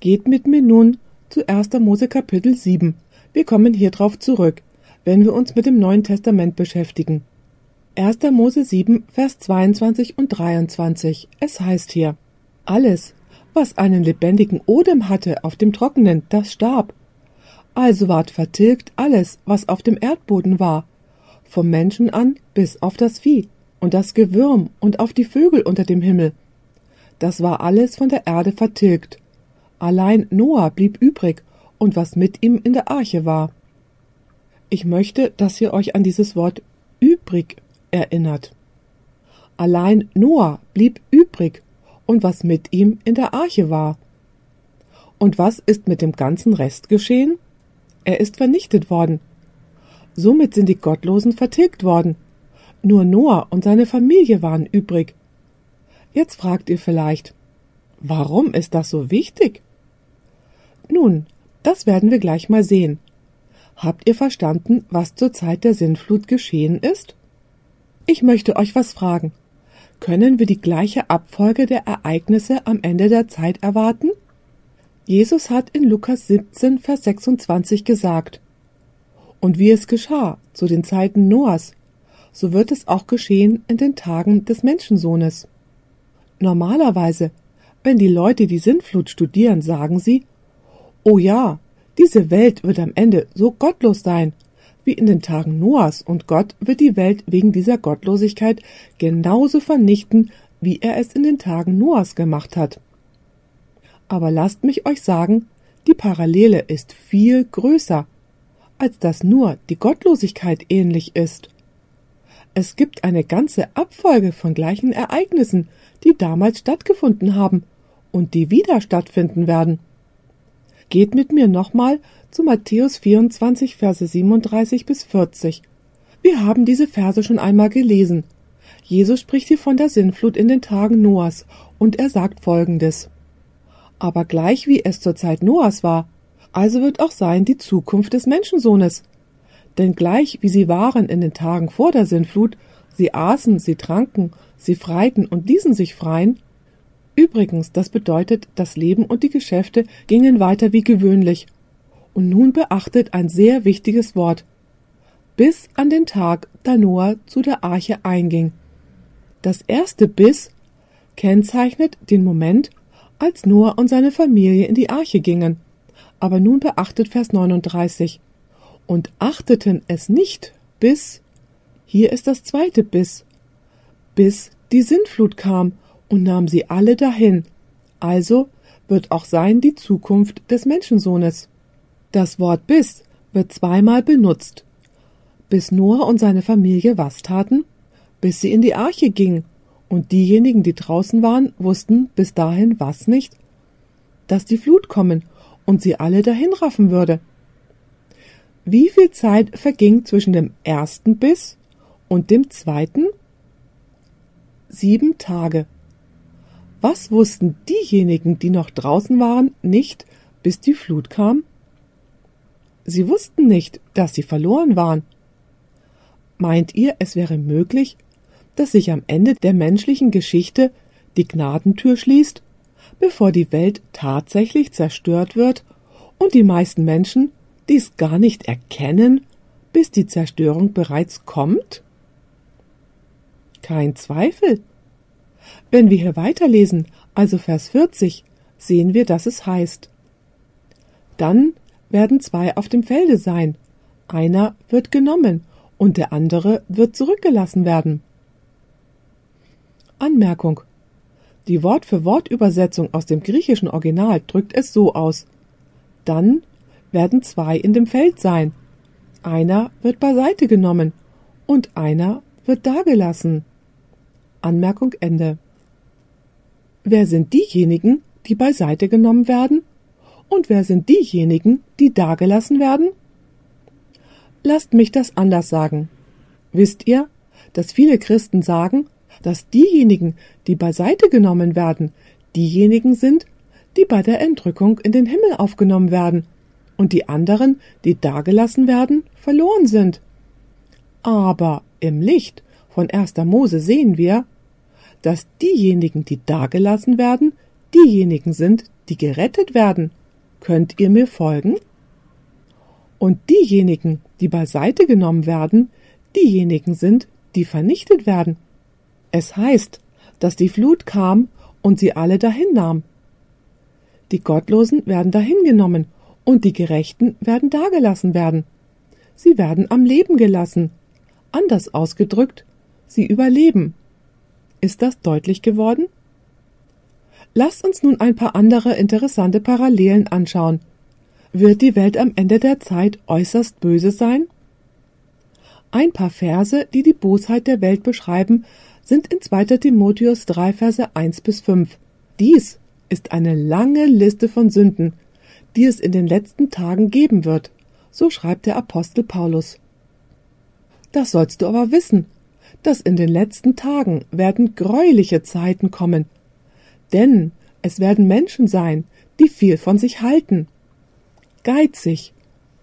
Geht mit mir nun zu 1. Mose Kapitel 7. Wir kommen hier drauf zurück, wenn wir uns mit dem Neuen Testament beschäftigen. 1. Mose 7, Vers 22 und 23. Es heißt hier, alles, was einen lebendigen Odem hatte auf dem Trockenen, das starb. Also ward vertilgt alles, was auf dem Erdboden war, vom Menschen an bis auf das Vieh und das Gewürm und auf die Vögel unter dem Himmel. Das war alles von der Erde vertilgt, Allein Noah blieb übrig und was mit ihm in der Arche war. Ich möchte, dass ihr euch an dieses Wort übrig erinnert. Allein Noah blieb übrig und was mit ihm in der Arche war. Und was ist mit dem ganzen Rest geschehen? Er ist vernichtet worden. Somit sind die Gottlosen vertilgt worden. Nur Noah und seine Familie waren übrig. Jetzt fragt ihr vielleicht, warum ist das so wichtig? Nun, das werden wir gleich mal sehen. Habt ihr verstanden, was zur Zeit der Sintflut geschehen ist? Ich möchte euch was fragen. Können wir die gleiche Abfolge der Ereignisse am Ende der Zeit erwarten? Jesus hat in Lukas 17, Vers 26 gesagt, Und wie es geschah zu den Zeiten Noahs, so wird es auch geschehen in den Tagen des Menschensohnes. Normalerweise, wenn die Leute die Sintflut studieren, sagen sie, Oh ja, diese Welt wird am Ende so gottlos sein, wie in den Tagen Noahs, und Gott wird die Welt wegen dieser Gottlosigkeit genauso vernichten, wie er es in den Tagen Noahs gemacht hat. Aber lasst mich euch sagen, die Parallele ist viel größer, als dass nur die Gottlosigkeit ähnlich ist. Es gibt eine ganze Abfolge von gleichen Ereignissen, die damals stattgefunden haben und die wieder stattfinden werden. Geht mit mir nochmal zu Matthäus 24, Verse 37 bis 40. Wir haben diese Verse schon einmal gelesen. Jesus spricht hier von der Sinnflut in den Tagen Noahs und er sagt folgendes. Aber gleich wie es zur Zeit Noahs war, also wird auch sein die Zukunft des Menschensohnes. Denn gleich wie sie waren in den Tagen vor der Sinnflut, sie aßen, sie tranken, sie freiten und ließen sich freien, Übrigens, das bedeutet, das Leben und die Geschäfte gingen weiter wie gewöhnlich. Und nun beachtet ein sehr wichtiges Wort. Bis an den Tag, da Noah zu der Arche einging. Das erste bis kennzeichnet den Moment, als Noah und seine Familie in die Arche gingen. Aber nun beachtet Vers 39. Und achteten es nicht bis, hier ist das zweite bis, bis die Sintflut kam und nahm sie alle dahin. Also wird auch sein die Zukunft des Menschensohnes. Das Wort bis wird zweimal benutzt. Bis Noah und seine Familie was taten? Bis sie in die Arche gingen. Und diejenigen, die draußen waren, wussten bis dahin was nicht? Dass die Flut kommen und sie alle dahin raffen würde. Wie viel Zeit verging zwischen dem ersten Biss und dem zweiten? Sieben Tage. Was wussten diejenigen, die noch draußen waren, nicht, bis die Flut kam? Sie wussten nicht, dass sie verloren waren. Meint ihr, es wäre möglich, dass sich am Ende der menschlichen Geschichte die Gnadentür schließt, bevor die Welt tatsächlich zerstört wird und die meisten Menschen dies gar nicht erkennen, bis die Zerstörung bereits kommt? Kein Zweifel, wenn wir hier weiterlesen, also Vers 40, sehen wir, dass es heißt, dann werden zwei auf dem Felde sein, Einer wird genommen und der andere wird zurückgelassen werden. Anmerkung. Die Wort-für-Wort-Übersetzung aus dem griechischen Original drückt es so aus. Dann werden zwei in dem Feld sein. Einer wird beiseite genommen und einer wird dagelassen. Anmerkung Ende. Wer sind diejenigen, die beiseite genommen werden? Und wer sind diejenigen, die dagelassen werden? Lasst mich das anders sagen. Wisst ihr, dass viele Christen sagen, dass diejenigen, die beiseite genommen werden, diejenigen sind, die bei der Entrückung in den Himmel aufgenommen werden, und die anderen, die dagelassen werden, verloren sind. Aber im Licht von 1. Mose sehen wir, dass diejenigen, die dagelassen werden, diejenigen sind, die gerettet werden. Könnt ihr mir folgen? Und diejenigen, die beiseite genommen werden, diejenigen sind, die vernichtet werden. Es heißt, dass die Flut kam und sie alle dahin nahm. Die Gottlosen werden dahingenommen und die Gerechten werden dagelassen werden. Sie werden am Leben gelassen. Anders ausgedrückt, sie überleben. Ist das deutlich geworden? Lasst uns nun ein paar andere interessante Parallelen anschauen. Wird die Welt am Ende der Zeit äußerst böse sein? Ein paar Verse, die die Bosheit der Welt beschreiben, sind in 2. Timotheus 3 Verse 1 bis 5. Dies ist eine lange Liste von Sünden, die es in den letzten Tagen geben wird. So schreibt der Apostel Paulus. Das sollst du aber wissen, dass in den letzten Tagen werden greuliche Zeiten kommen. Denn es werden Menschen sein, die viel von sich halten. Geizig,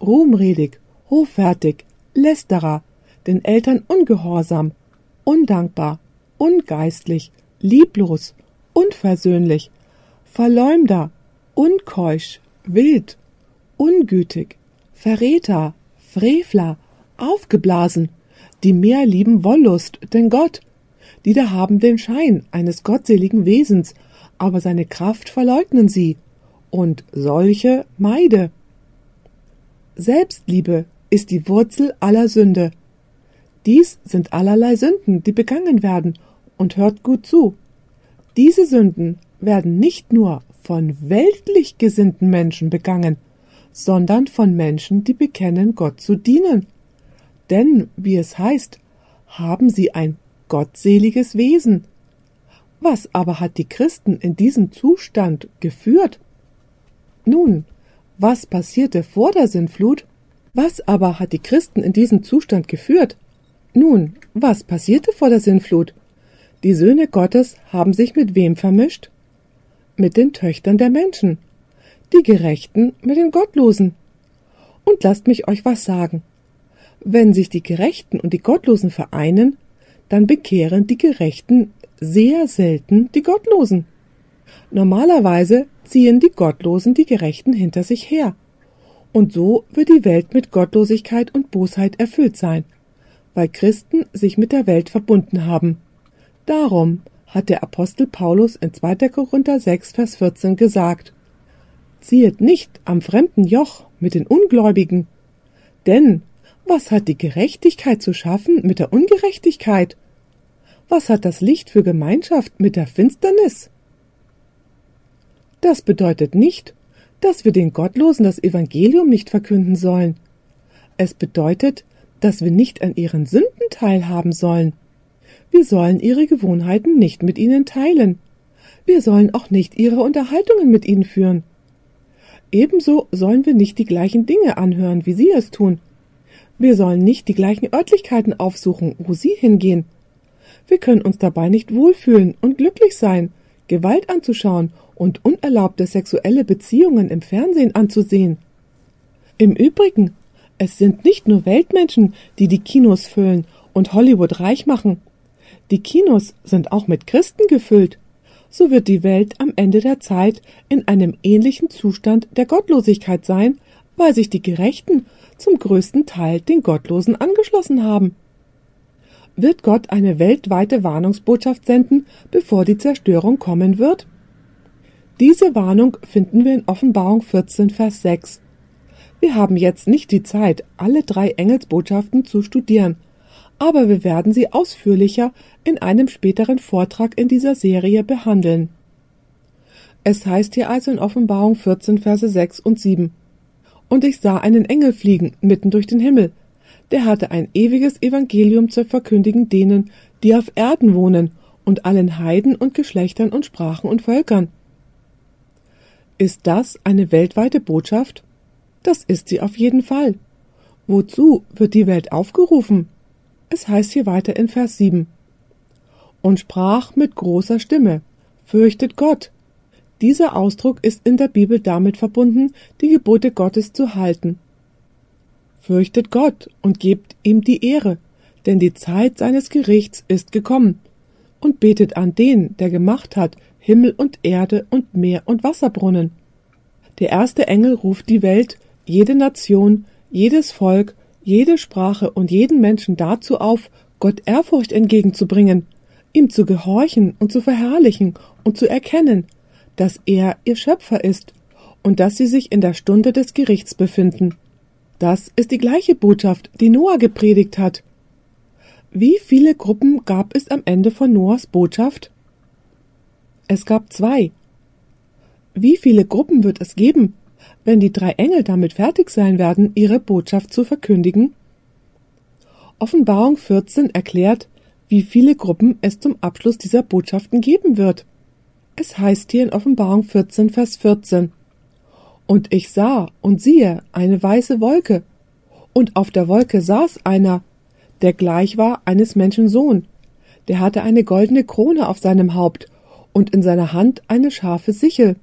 ruhmredig, hoffärtig, lästerer, den Eltern ungehorsam, undankbar, ungeistlich, lieblos, unversöhnlich, Verleumder, unkeusch, wild, ungütig, Verräter, Frevler, aufgeblasen, die mehr lieben Wollust denn Gott, die da haben den Schein eines gottseligen Wesens, aber seine Kraft verleugnen sie, und solche meide. Selbstliebe ist die Wurzel aller Sünde. Dies sind allerlei Sünden, die begangen werden, und hört gut zu. Diese Sünden werden nicht nur von weltlich gesinnten Menschen begangen, sondern von Menschen, die bekennen, Gott zu dienen denn, wie es heißt, haben sie ein gottseliges Wesen. Was aber hat die Christen in diesem Zustand geführt? Nun, was passierte vor der Sinnflut? Was aber hat die Christen in diesem Zustand geführt? Nun, was passierte vor der Sinnflut? Die Söhne Gottes haben sich mit wem vermischt? Mit den Töchtern der Menschen, die Gerechten mit den Gottlosen. Und lasst mich euch was sagen. Wenn sich die Gerechten und die Gottlosen vereinen, dann bekehren die Gerechten sehr selten die Gottlosen. Normalerweise ziehen die Gottlosen die Gerechten hinter sich her. Und so wird die Welt mit Gottlosigkeit und Bosheit erfüllt sein, weil Christen sich mit der Welt verbunden haben. Darum hat der Apostel Paulus in 2. Korinther 6, Vers 14 gesagt, Ziehet nicht am fremden Joch mit den Ungläubigen, denn was hat die Gerechtigkeit zu schaffen mit der Ungerechtigkeit? Was hat das Licht für Gemeinschaft mit der Finsternis? Das bedeutet nicht, dass wir den Gottlosen das Evangelium nicht verkünden sollen. Es bedeutet, dass wir nicht an ihren Sünden teilhaben sollen. Wir sollen ihre Gewohnheiten nicht mit ihnen teilen. Wir sollen auch nicht ihre Unterhaltungen mit ihnen führen. Ebenso sollen wir nicht die gleichen Dinge anhören, wie sie es tun, wir sollen nicht die gleichen Örtlichkeiten aufsuchen, wo sie hingehen. Wir können uns dabei nicht wohlfühlen und glücklich sein, Gewalt anzuschauen und unerlaubte sexuelle Beziehungen im Fernsehen anzusehen. Im Übrigen, es sind nicht nur Weltmenschen, die die Kinos füllen und Hollywood reich machen. Die Kinos sind auch mit Christen gefüllt. So wird die Welt am Ende der Zeit in einem ähnlichen Zustand der Gottlosigkeit sein, weil sich die Gerechten zum größten Teil den Gottlosen angeschlossen haben. Wird Gott eine weltweite Warnungsbotschaft senden, bevor die Zerstörung kommen wird? Diese Warnung finden wir in Offenbarung 14, Vers 6. Wir haben jetzt nicht die Zeit, alle drei Engelsbotschaften zu studieren, aber wir werden sie ausführlicher in einem späteren Vortrag in dieser Serie behandeln. Es heißt hier also in Offenbarung 14, Verse 6 und 7. Und ich sah einen Engel fliegen mitten durch den Himmel. Der hatte ein ewiges Evangelium zu verkündigen denen, die auf Erden wohnen, und allen Heiden und Geschlechtern und Sprachen und Völkern. Ist das eine weltweite Botschaft? Das ist sie auf jeden Fall. Wozu wird die Welt aufgerufen? Es heißt hier weiter in Vers 7. Und sprach mit großer Stimme, fürchtet Gott. Dieser Ausdruck ist in der Bibel damit verbunden, die Gebote Gottes zu halten. Fürchtet Gott und gebt ihm die Ehre, denn die Zeit seines Gerichts ist gekommen, und betet an den, der gemacht hat Himmel und Erde und Meer und Wasserbrunnen. Der erste Engel ruft die Welt, jede Nation, jedes Volk jede Sprache und jeden Menschen dazu auf, Gott Ehrfurcht entgegenzubringen, ihm zu gehorchen und zu verherrlichen und zu erkennen, dass er ihr Schöpfer ist und dass sie sich in der Stunde des Gerichts befinden. Das ist die gleiche Botschaft, die Noah gepredigt hat. Wie viele Gruppen gab es am Ende von Noahs Botschaft? Es gab zwei. Wie viele Gruppen wird es geben, wenn die drei Engel damit fertig sein werden, ihre Botschaft zu verkündigen? Offenbarung 14 erklärt, wie viele Gruppen es zum Abschluss dieser Botschaften geben wird. Es heißt hier in Offenbarung 14, Vers 14. Und ich sah und siehe eine weiße Wolke, und auf der Wolke saß einer, der gleich war eines Menschen Sohn, der hatte eine goldene Krone auf seinem Haupt und in seiner Hand eine scharfe Sichel.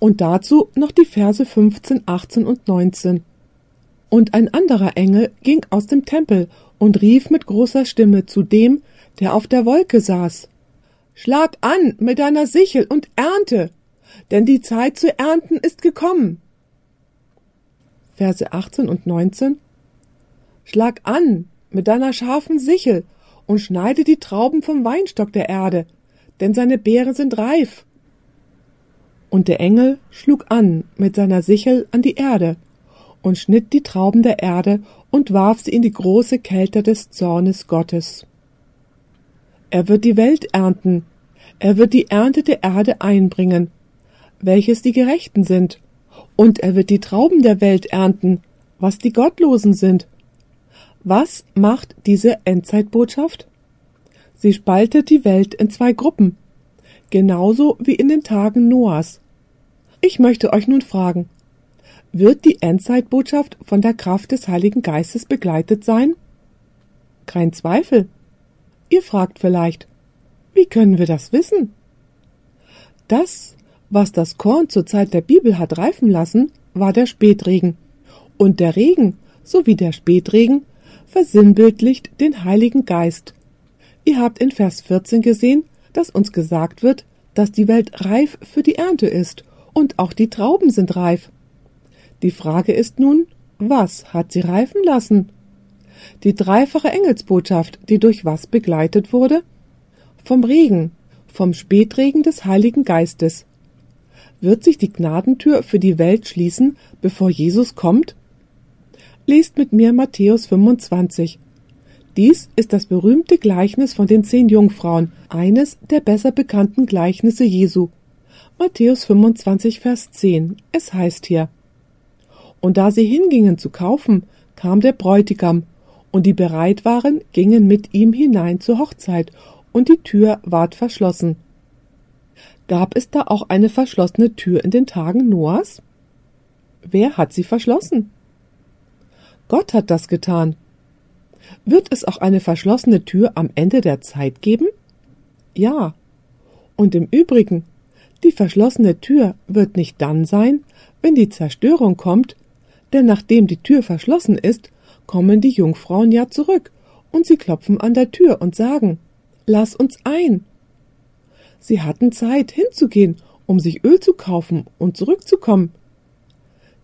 Und dazu noch die Verse 15, 18 und 19. Und ein anderer Engel ging aus dem Tempel und rief mit großer Stimme zu dem, der auf der Wolke saß. Schlag an mit deiner Sichel und ernte, denn die Zeit zu ernten ist gekommen. Verse 18 und 19. Schlag an mit deiner scharfen Sichel und schneide die Trauben vom Weinstock der Erde, denn seine Beeren sind reif. Und der Engel schlug an mit seiner Sichel an die Erde und schnitt die Trauben der Erde und warf sie in die große Kälte des Zornes Gottes. Er wird die Welt ernten, er wird die Ernte der Erde einbringen, welches die Gerechten sind, und er wird die Trauben der Welt ernten, was die Gottlosen sind. Was macht diese Endzeitbotschaft? Sie spaltet die Welt in zwei Gruppen, genauso wie in den Tagen Noahs. Ich möchte euch nun fragen, wird die Endzeitbotschaft von der Kraft des Heiligen Geistes begleitet sein? Kein Zweifel. Ihr fragt vielleicht, wie können wir das wissen? Das, was das Korn zur Zeit der Bibel hat reifen lassen, war der Spätregen. Und der Regen, sowie der Spätregen, versinnbildlicht den Heiligen Geist. Ihr habt in Vers 14 gesehen, dass uns gesagt wird, dass die Welt reif für die Ernte ist und auch die Trauben sind reif. Die Frage ist nun, was hat sie reifen lassen? Die dreifache Engelsbotschaft, die durch was begleitet wurde? Vom Regen, vom Spätregen des Heiligen Geistes. Wird sich die Gnadentür für die Welt schließen, bevor Jesus kommt? Lest mit mir Matthäus 25. Dies ist das berühmte Gleichnis von den zehn Jungfrauen, eines der besser bekannten Gleichnisse Jesu. Matthäus 25, Vers 10. Es heißt hier, Und da sie hingingen zu kaufen, kam der Bräutigam, und die bereit waren, gingen mit ihm hinein zur Hochzeit, und die Tür ward verschlossen. Gab es da auch eine verschlossene Tür in den Tagen Noahs? Wer hat sie verschlossen? Gott hat das getan. Wird es auch eine verschlossene Tür am Ende der Zeit geben? Ja. Und im Übrigen, die verschlossene Tür wird nicht dann sein, wenn die Zerstörung kommt, denn nachdem die Tür verschlossen ist, kommen die Jungfrauen ja zurück, und sie klopfen an der Tür und sagen Lass uns ein. Sie hatten Zeit hinzugehen, um sich Öl zu kaufen und zurückzukommen.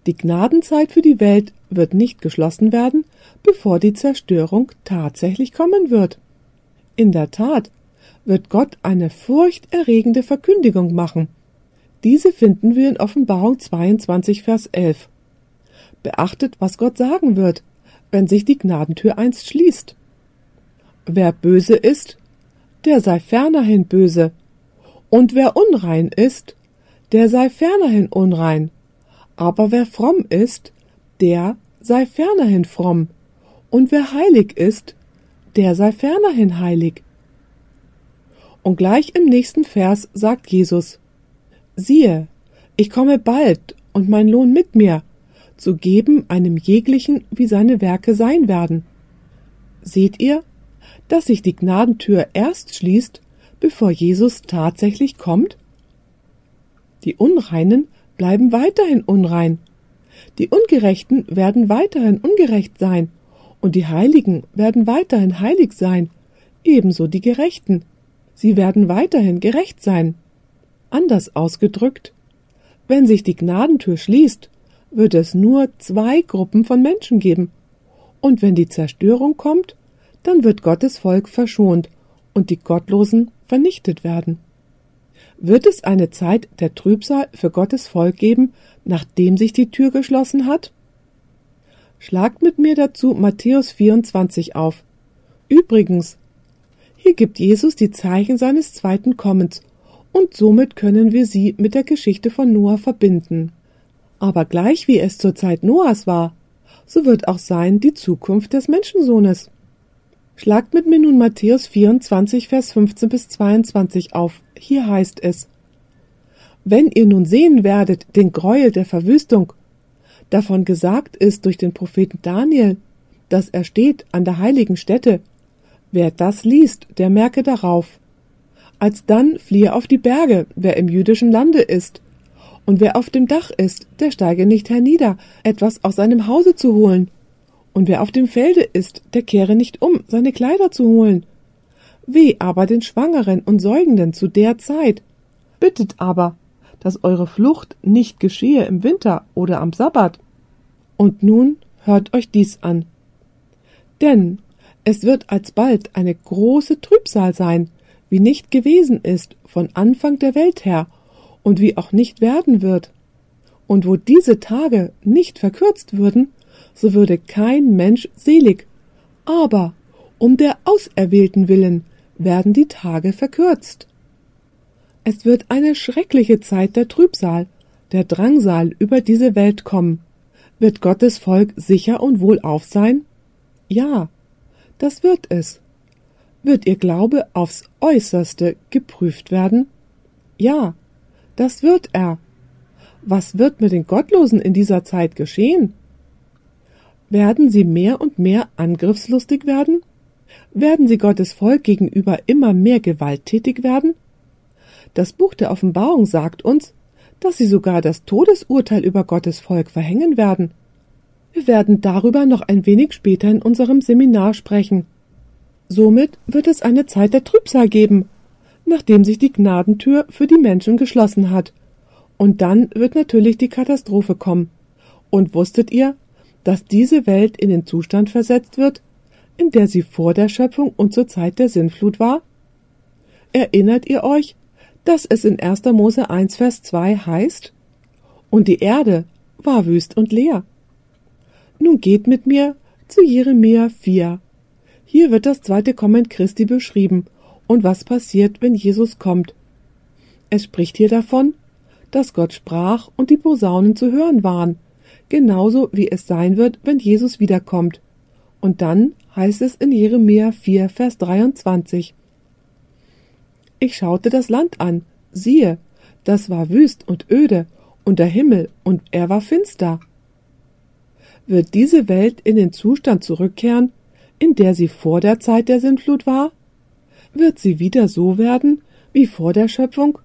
Die Gnadenzeit für die Welt wird nicht geschlossen werden, bevor die Zerstörung tatsächlich kommen wird. In der Tat wird Gott eine furchterregende Verkündigung machen. Diese finden wir in Offenbarung 22, Vers 11. Beachtet, was Gott sagen wird, wenn sich die Gnadentür einst schließt. Wer böse ist, der sei fernerhin böse, und wer unrein ist, der sei fernerhin unrein, aber wer fromm ist, der sei fernerhin fromm, und wer heilig ist, der sei fernerhin heilig. Und gleich im nächsten Vers sagt Jesus, siehe, ich komme bald und mein Lohn mit mir, zu geben einem jeglichen, wie seine Werke sein werden. Seht ihr, dass sich die Gnadentür erst schließt, bevor Jesus tatsächlich kommt? Die Unreinen bleiben weiterhin unrein. Die Ungerechten werden weiterhin ungerecht sein, und die Heiligen werden weiterhin heilig sein, ebenso die Gerechten. Sie werden weiterhin gerecht sein. Anders ausgedrückt, wenn sich die Gnadentür schließt, wird es nur zwei Gruppen von Menschen geben. Und wenn die Zerstörung kommt, dann wird Gottes Volk verschont und die Gottlosen vernichtet werden. Wird es eine Zeit der Trübsal für Gottes Volk geben, nachdem sich die Tür geschlossen hat? Schlagt mit mir dazu Matthäus 24 auf. Übrigens, hier gibt Jesus die Zeichen seines zweiten Kommens, und somit können wir sie mit der Geschichte von Noah verbinden. Aber gleich wie es zur Zeit Noahs war, so wird auch sein die Zukunft des Menschensohnes. Schlagt mit mir nun Matthäus 24, Vers 15 bis 22 auf. Hier heißt es, Wenn ihr nun sehen werdet den Gräuel der Verwüstung, davon gesagt ist durch den Propheten Daniel, dass er steht an der heiligen Stätte, wer das liest, der merke darauf. Alsdann fliehe auf die Berge, wer im jüdischen Lande ist, und wer auf dem Dach ist, der steige nicht hernieder, etwas aus seinem Hause zu holen. Und wer auf dem Felde ist, der kehre nicht um, seine Kleider zu holen. Weh aber den Schwangeren und Säugenden zu der Zeit. Bittet aber, dass eure Flucht nicht geschehe im Winter oder am Sabbat. Und nun hört euch dies an. Denn es wird alsbald eine große Trübsal sein, wie nicht gewesen ist von Anfang der Welt her und wie auch nicht werden wird. Und wo diese Tage nicht verkürzt würden, so würde kein Mensch selig. Aber um der Auserwählten willen werden die Tage verkürzt. Es wird eine schreckliche Zeit der Trübsal, der Drangsal über diese Welt kommen. Wird Gottes Volk sicher und wohlauf sein? Ja, das wird es. Wird ihr Glaube aufs äußerste geprüft werden? Ja, das wird er. Was wird mit den Gottlosen in dieser Zeit geschehen? Werden sie mehr und mehr angriffslustig werden? Werden sie Gottes Volk gegenüber immer mehr gewalttätig werden? Das Buch der Offenbarung sagt uns, dass sie sogar das Todesurteil über Gottes Volk verhängen werden. Wir werden darüber noch ein wenig später in unserem Seminar sprechen. Somit wird es eine Zeit der Trübsal geben, nachdem sich die Gnadentür für die Menschen geschlossen hat. Und dann wird natürlich die Katastrophe kommen. Und wusstet ihr, dass diese Welt in den Zustand versetzt wird, in der sie vor der Schöpfung und zur Zeit der Sintflut war? Erinnert ihr euch, dass es in 1. Mose 1, Vers 2 heißt? Und die Erde war wüst und leer. Nun geht mit mir zu Jeremia 4. Hier wird das zweite Kommen Christi beschrieben und was passiert, wenn Jesus kommt. Es spricht hier davon, dass Gott sprach und die Posaunen zu hören waren, genauso wie es sein wird, wenn Jesus wiederkommt. Und dann heißt es in Jeremia 4, Vers 23. Ich schaute das Land an, siehe, das war wüst und öde, und der Himmel, und er war finster. Wird diese Welt in den Zustand zurückkehren, in der sie vor der Zeit der Sintflut war? wird sie wieder so werden wie vor der Schöpfung,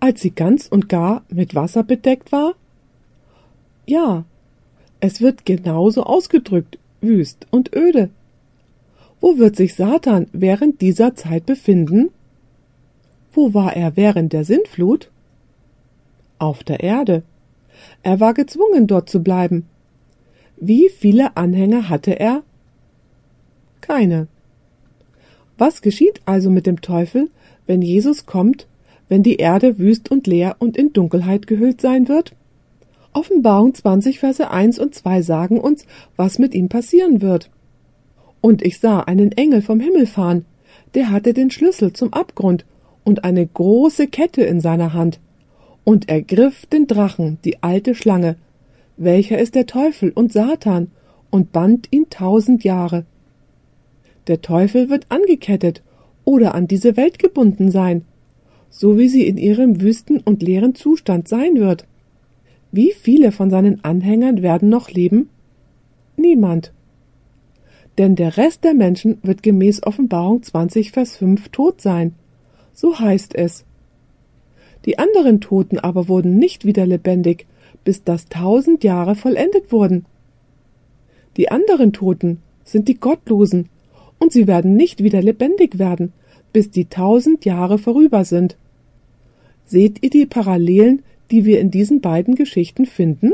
als sie ganz und gar mit Wasser bedeckt war? Ja, es wird genauso ausgedrückt, wüst und öde. Wo wird sich Satan während dieser Zeit befinden? Wo war er während der Sintflut? Auf der Erde. Er war gezwungen, dort zu bleiben. Wie viele Anhänger hatte er? Keine. Was geschieht also mit dem Teufel, wenn Jesus kommt, wenn die Erde wüst und leer und in Dunkelheit gehüllt sein wird? Offenbarung 20, Verse 1 und 2 sagen uns, was mit ihm passieren wird. Und ich sah einen Engel vom Himmel fahren, der hatte den Schlüssel zum Abgrund und eine große Kette in seiner Hand. Und er griff den Drachen, die alte Schlange, welcher ist der Teufel und Satan, und band ihn tausend Jahre. Der Teufel wird angekettet oder an diese Welt gebunden sein, so wie sie in ihrem wüsten und leeren Zustand sein wird. Wie viele von seinen Anhängern werden noch leben? Niemand. Denn der Rest der Menschen wird gemäß Offenbarung 20, Vers 5 tot sein. So heißt es. Die anderen Toten aber wurden nicht wieder lebendig, bis das tausend Jahre vollendet wurden. Die anderen Toten sind die Gottlosen, und sie werden nicht wieder lebendig werden, bis die tausend Jahre vorüber sind. Seht ihr die Parallelen, die wir in diesen beiden Geschichten finden?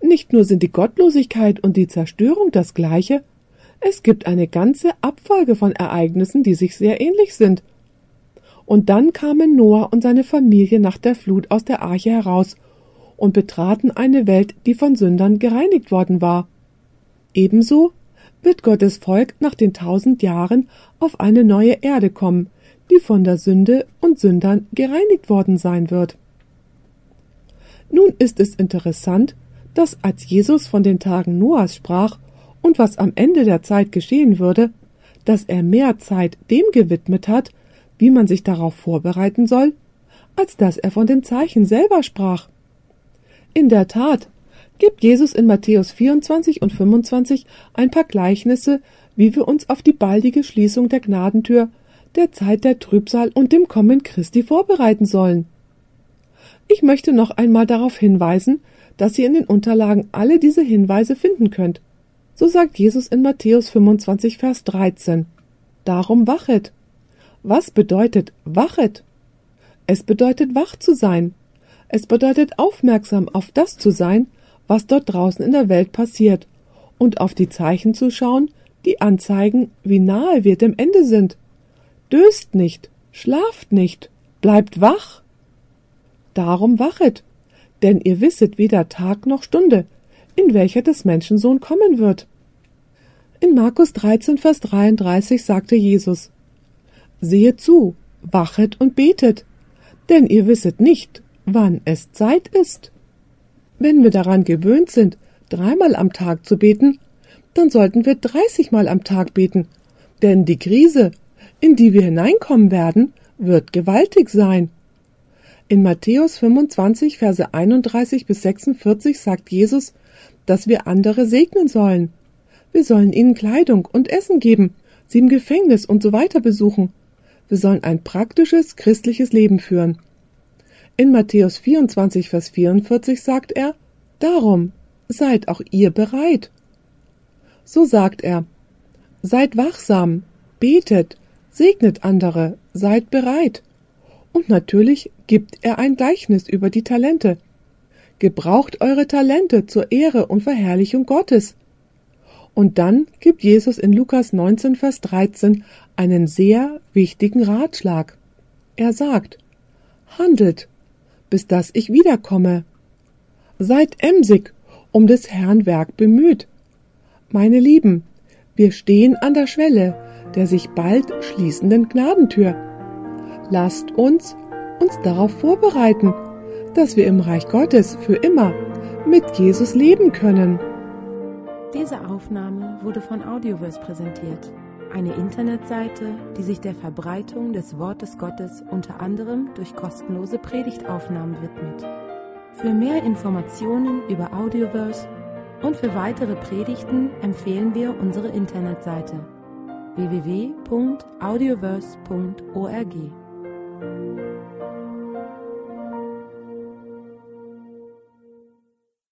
Nicht nur sind die Gottlosigkeit und die Zerstörung das gleiche, es gibt eine ganze Abfolge von Ereignissen, die sich sehr ähnlich sind. Und dann kamen Noah und seine Familie nach der Flut aus der Arche heraus und betraten eine Welt, die von Sündern gereinigt worden war. Ebenso wird Gottes Volk nach den tausend Jahren auf eine neue Erde kommen, die von der Sünde und Sündern gereinigt worden sein wird. Nun ist es interessant, dass als Jesus von den Tagen Noahs sprach und was am Ende der Zeit geschehen würde, dass er mehr Zeit dem gewidmet hat, wie man sich darauf vorbereiten soll, als dass er von den Zeichen selber sprach. In der Tat gibt Jesus in Matthäus 24 und 25 ein paar Gleichnisse, wie wir uns auf die baldige Schließung der Gnadentür, der Zeit der Trübsal und dem Kommen Christi vorbereiten sollen. Ich möchte noch einmal darauf hinweisen, dass ihr in den Unterlagen alle diese Hinweise finden könnt. So sagt Jesus in Matthäus 25, Vers 13. Darum wachet. Was bedeutet wachet? Es bedeutet wach zu sein. Es bedeutet aufmerksam auf das zu sein, was dort draußen in der Welt passiert, und auf die Zeichen zu schauen, die anzeigen, wie nahe wir dem Ende sind. Döst nicht, schlaft nicht, bleibt wach. Darum wachet, denn ihr wisset weder Tag noch Stunde, in welcher des Menschensohn kommen wird. In Markus 13, Vers 33 sagte Jesus, Sehet zu, wachet und betet, denn ihr wisset nicht, wann es Zeit ist. Wenn wir daran gewöhnt sind, dreimal am Tag zu beten, dann sollten wir dreißigmal am Tag beten, denn die Krise, in die wir hineinkommen werden, wird gewaltig sein. In Matthäus 25, Verse 31 bis 46 sagt Jesus, dass wir andere segnen sollen. Wir sollen ihnen Kleidung und Essen geben, sie im Gefängnis und so weiter besuchen. Wir sollen ein praktisches christliches Leben führen. In Matthäus 24, Vers 44 sagt er, Darum seid auch ihr bereit. So sagt er, Seid wachsam, betet, segnet andere, seid bereit. Und natürlich gibt er ein Gleichnis über die Talente. Gebraucht eure Talente zur Ehre und Verherrlichung Gottes. Und dann gibt Jesus in Lukas 19, Vers 13 einen sehr wichtigen Ratschlag. Er sagt, handelt bis dass ich wiederkomme. Seid emsig, um des Herrn Werk bemüht. Meine Lieben, wir stehen an der Schwelle der sich bald schließenden Gnadentür. Lasst uns uns darauf vorbereiten, dass wir im Reich Gottes für immer mit Jesus leben können. Diese Aufnahme wurde von Audioverse präsentiert eine Internetseite, die sich der Verbreitung des Wortes Gottes unter anderem durch kostenlose Predigtaufnahmen widmet. Für mehr Informationen über Audioverse und für weitere Predigten empfehlen wir unsere Internetseite www.audioverse.org.